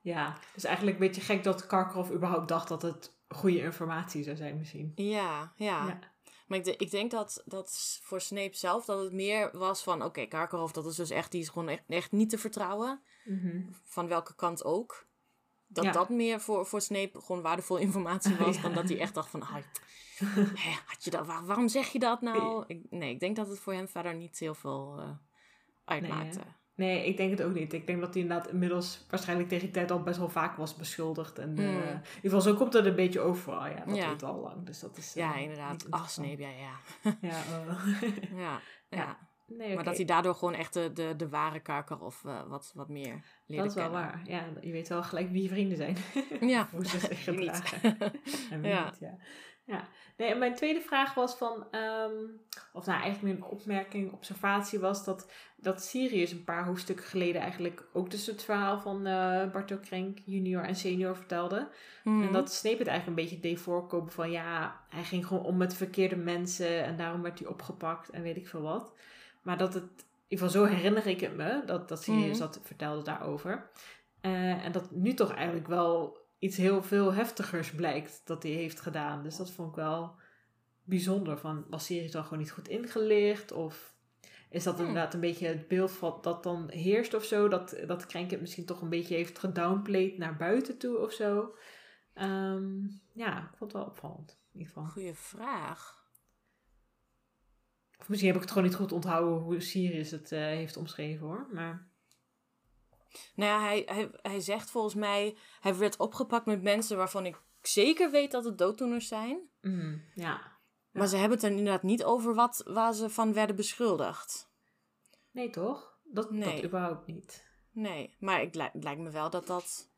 Ja, dus eigenlijk een beetje gek dat Karkaroff überhaupt dacht dat het goede informatie zou zijn misschien. ja, ja. Ja. Maar ik, de- ik denk dat, dat voor Snape zelf dat het meer was van... Oké, Karkaroff, dat is dus echt, die is gewoon echt, echt niet te vertrouwen. Mhm. Van welke kant ook. Dat Ja. dat meer voor, voor Snape gewoon waardevolle informatie was... Ja. dan dat hij echt dacht van... "Ah, hè, had je dat, waar- waarom zeg je dat nou? Ik, nee, ik denk dat het voor hem verder niet heel veel eh, uitmaakte. Nee, ik denk het ook niet. Ik denk dat hij inderdaad inmiddels waarschijnlijk tegen die tijd al best wel vaak was beschuldigd. En eh, Mm. in ieder geval zo komt het een beetje overal. Ja, dat Ja. weet al lang. Dus dat is, eh, ja, niet inderdaad. Ach, ja, ja. Ja, eh, ja, ja. Ja. nee, Maar dat hij daardoor gewoon echt de, de, de ware Karkaroff eh, wat, wat meer leerde Dat is wel kennen. waar. Ja, je weet wel gelijk wie je vrienden zijn. Ja, Hoe ze zich gedragen. En wie Ja. niet, ja. Ja. Nee, en mijn tweede vraag was van, ehm, of nou eigenlijk meer een opmerking, observatie was dat, dat Sirius een paar hoofdstukken geleden eigenlijk ook dus het verhaal van eh Barto Krenk junior en senior vertelde. Mhm. En dat Snape het eigenlijk een beetje deed voorkomen van ja, hij ging gewoon om met verkeerde mensen en daarom werd hij opgepakt en weet ik veel wat. Maar dat het, in ieder geval zo herinner ik het me, dat, dat Sirius Mhm. dat vertelde daarover. Eh, en dat nu toch eigenlijk wel iets heel veel heftigers blijkt dat hij heeft gedaan. Dus dat vond ik wel bijzonder. Van, was Sirius dan gewoon niet goed ingelicht? Of is dat Hmm. inderdaad een beetje het beeld van, dat dan heerst of zo? Dat, dat Krenk het misschien toch een beetje heeft gedownplayed naar buiten toe of zo? Ehm, ja, ik vond het wel opvallend. In ieder geval. Goeie vraag. Of misschien heb ik het gewoon niet goed onthouden hoe Sirius het eh, heeft omschreven hoor. Maar Nou ja, hij, hij, hij zegt volgens mij... Hij werd opgepakt met mensen waarvan ik zeker weet dat het dooddoeners zijn. mm, ja. Maar Ja. ze hebben het er inderdaad niet over wat, waar ze van werden beschuldigd. Nee toch? Dat, Nee. dat überhaupt niet. Nee, maar ik, het lijkt me wel dat dat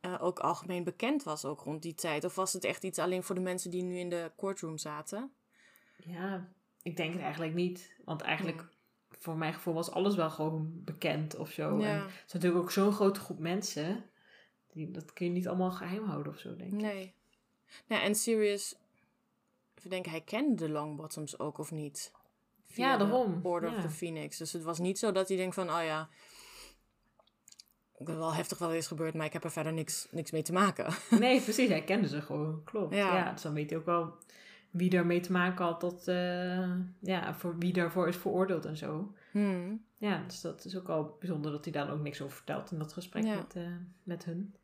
eh, ook algemeen bekend was, ook rond die tijd. Of was het echt iets alleen voor de mensen die nu in de courtroom zaten? Ja, ik denk het eigenlijk niet. Want eigenlijk, voor mijn gevoel, was alles wel gewoon bekend of zo. Ja. En het is natuurlijk ook zo'n grote groep mensen. Die, dat kun je niet allemaal geheim houden of zo, denk ik. Nee. Nou, en Sirius, even denken, hij kende de Longbottoms ook of niet? Ja, de daarom, Order ja. of the Phoenix. Dus het was niet zo dat hij denkt van, oh ja, ik ben wel heftig wel eens gebeurd, maar ik heb er verder niks, niks mee te maken. Nee, precies. Hij kende ze gewoon. Klopt. Ja. Ja. dus dan weet hij ook wel wie daarmee te maken had. Dat, eh, ja, voor wie daarvoor is veroordeeld en zo. Hmm. Ja, dus dat is ook wel bijzonder dat hij daar ook niks over vertelt in dat gesprek Ja. met, eh, met hun.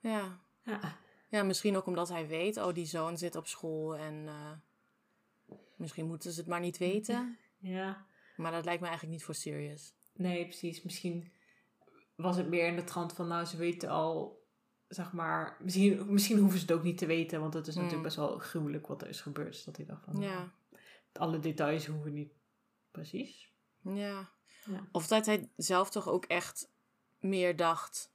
Ja. Ja. ja, misschien ook omdat hij weet, oh, die zoon zit op school en eh, misschien moeten ze het maar niet weten. ja. Maar dat lijkt me eigenlijk niet voor Sirius. Nee, precies. Misschien was het meer in de trant van, nou, ze weten al, zeg maar, misschien, misschien hoeven ze het ook niet te weten, want het is Hmm. natuurlijk best wel gruwelijk wat er is gebeurd. Dus dat hij dacht van, Ja. alle details hoeven niet precies. Ja. Ja. Of dat hij zelf toch ook echt meer dacht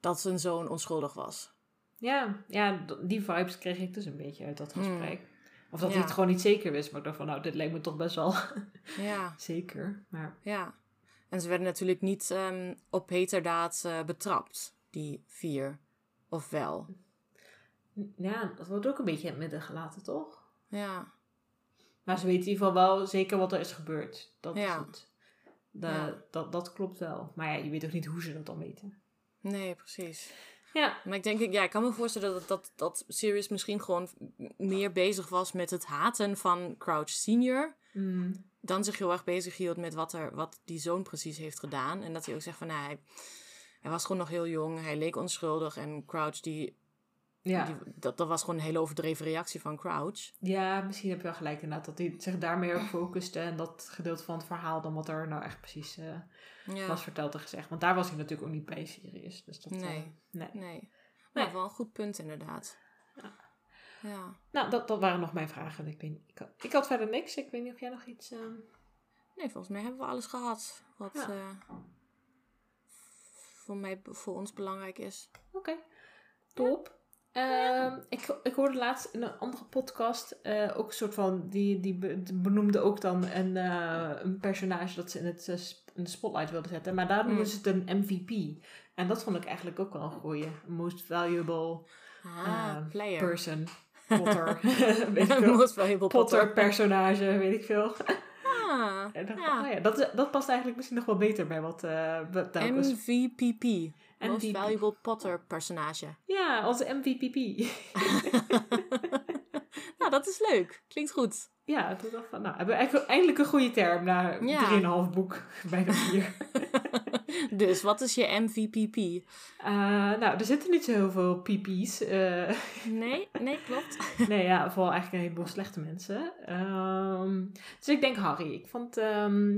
dat zijn zoon onschuldig was. Ja, ja, die vibes kreeg ik dus een beetje uit dat Hmm. gesprek. Of dat Ja. hij het gewoon niet zeker wist. Maar ik dacht van, nou, dit lijkt me toch best wel Ja, zeker. Maar ja. En ze werden natuurlijk niet ehm, op heterdaad eh, betrapt, die vier. Of wel? ja, dat wordt ook een beetje in het midden gelaten, toch? Ja, Maar ze weten in ieder geval wel zeker wat er is gebeurd. Dat Ja. is het. De, Ja. dat, dat klopt wel. Maar ja, je weet ook niet hoe ze dat dan weten. nee, precies. Ja. Maar ik denk, ja, ik kan me voorstellen dat, dat, dat Sirius misschien gewoon meer bezig was met het haten van Crouch Senior. Mm. Dan zich heel erg bezig hield met wat, er, wat die zoon precies heeft gedaan. En dat hij ook zegt van, nou, hij, hij was gewoon nog heel jong. Hij leek onschuldig. En Crouch, die, Ja. die, dat, dat was gewoon een hele overdreven reactie van Crouch. ja, misschien heb je wel gelijk inderdaad. Dat hij zich daar meer op focuste. En dat gedeelte van het verhaal dan wat er nou echt precies eh, Ja, was verteld en gezegd. Want daar was hij natuurlijk ook niet bij Sirius. Dus dat, eh, Nee. nee. nee. Maar wel een goed punt inderdaad. Ja. Ja. Nou, dat, dat waren nog mijn vragen. Ik, weet, ik, had, ik had verder niks. Ik weet niet of jij nog iets... ehm, Nee, volgens mij hebben we alles gehad wat Ja. Voor, mij, voor ons belangrijk is. Oké, top. Ehm, ik, ik hoorde laatst in een andere podcast eh, ook een soort van, die, die be- benoemde ook dan een, eh, een personage dat ze in, het, eh, in de spotlight wilden zetten. Maar daar noemen Mm. ze het een MVP. En dat vond ik eigenlijk ook wel een goeie. Most valuable Ah, player. person. Potter. weet ik veel. Most valuable Potter personage, weet ik veel. En dacht, ja. oh ja, dat, dat past eigenlijk misschien nog wel beter bij wat, eh ook was. MVPP. Most MVP. Valuable Potter personage. Ja, onze MVPP. nou, dat is leuk. Klinkt goed. Ja, toen dacht ik van, nou, hebben we eigenlijk eindelijk een goede term na Ja. 3,5 boek, bijna vier. dus, wat is je MVPP? Eh, nou, er zitten niet zo heel veel PP's. eh Nee, nee, klopt. nee, ja, vooral eigenlijk een heleboel slechte mensen. Ehm, dus ik denk Harry. Ik vond ehm,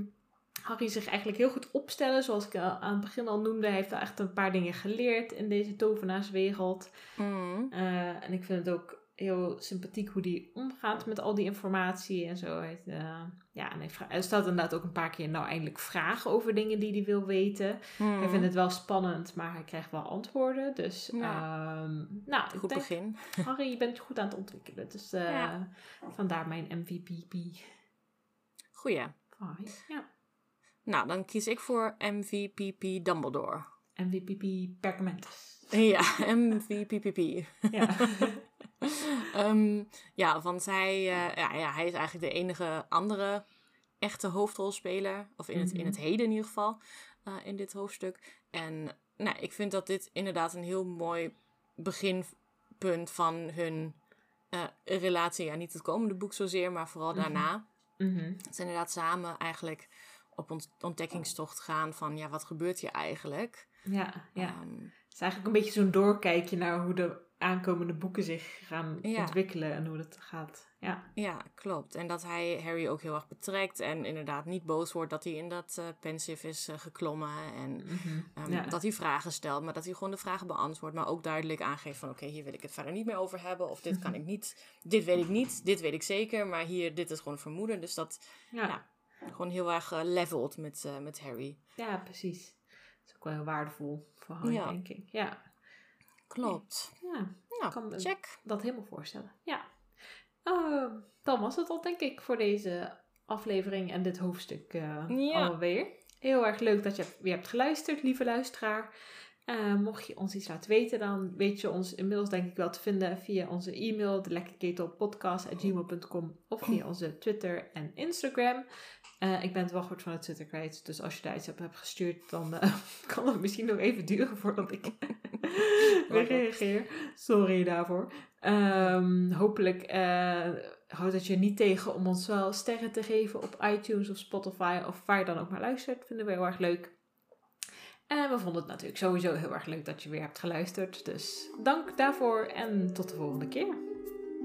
Harry zich eigenlijk heel goed opstellen, zoals ik aan het begin al noemde. Hij heeft echt een paar dingen geleerd in deze tovenaarswereld. Mm. Eh, en ik vind het ook heel sympathiek hoe die omgaat met al die informatie en zo. Hij, eh, ja, en hij, stelt inderdaad ook een paar keer nou eindelijk vragen over dingen die hij wil weten. Mm. Hij vindt het wel spannend, maar hij krijgt wel antwoorden. Dus, Ja. ehm, nou, ik Goed denk, begin. Harry, je bent goed aan het ontwikkelen. Dus eh, Ja. vandaar mijn MVPP. Goeie. Ja. Nou, dan kies ik voor MVPP Dumbledore. MVPP Perkamentus. Ja, MVPPP. Ja. Ehm, ja, want hij, eh, ja, ja, hij is eigenlijk de enige andere echte hoofdrolspeler. Of in het, in Mhm. het heden in ieder geval. eh, in dit hoofdstuk. En nou, ik vind dat dit inderdaad een heel mooi beginpunt van hun eh, relatie. Ja, niet het komende boek zozeer, maar vooral Mhm. daarna. Mhm. Dat ze inderdaad samen eigenlijk op ont ontdekkingstocht gaan van... Ja, wat gebeurt hier eigenlijk? ja, ja. Ehm, Het is eigenlijk een beetje zo'n doorkijkje naar hoe de aankomende boeken zich gaan Ja. ontwikkelen en hoe dat gaat. Ja. Ja, klopt. En dat hij Harry ook heel erg betrekt en inderdaad niet boos wordt dat hij in dat eh pensief is eh, geklommen. En Mhm. ehm, Ja. dat hij vragen stelt, maar dat hij gewoon de vragen beantwoordt. Maar ook duidelijk aangeeft van oké, hier wil ik het verder niet meer over hebben. Of dit kan ik niet, dit weet ik niet, dit weet ik zeker. Maar hier, dit is gewoon vermoeden. Dus dat Ja. Gewoon heel erg eh, levelt met, met Harry. ja, precies. Dat is ook wel heel waardevol voor Harry, Ja. denk ik. Ja. Klopt. ja, Nou, kan me- check. dat helemaal voorstellen. Ja. Ehm, dan was het al, denk ik, voor deze aflevering en dit hoofdstuk eh Ja. alweer. Heel erg leuk dat je weer hebt geluisterd, lieve luisteraar. Eh, mocht je ons iets laten weten, dan weet je ons inmiddels denk ik wel te vinden via onze e-mail, de lekkerketelpodcast.gmail.com of via onze Twitter en Instagram. Eh, ik ben het wachtwoord van het Twitter kwijt, dus als je daar iets op hebt gestuurd, dan eh, kan het misschien nog even duren voordat ik weer reageer. Sorry daarvoor. Ehm, hopelijk eh, houdt het je niet tegen om ons wel sterren te geven op iTunes of Spotify of waar je dan ook maar luistert. Vinden we heel erg leuk. En we vonden het natuurlijk sowieso heel erg leuk dat je weer hebt geluisterd. Dus dank daarvoor en tot de volgende keer.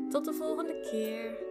Tot de volgende keer.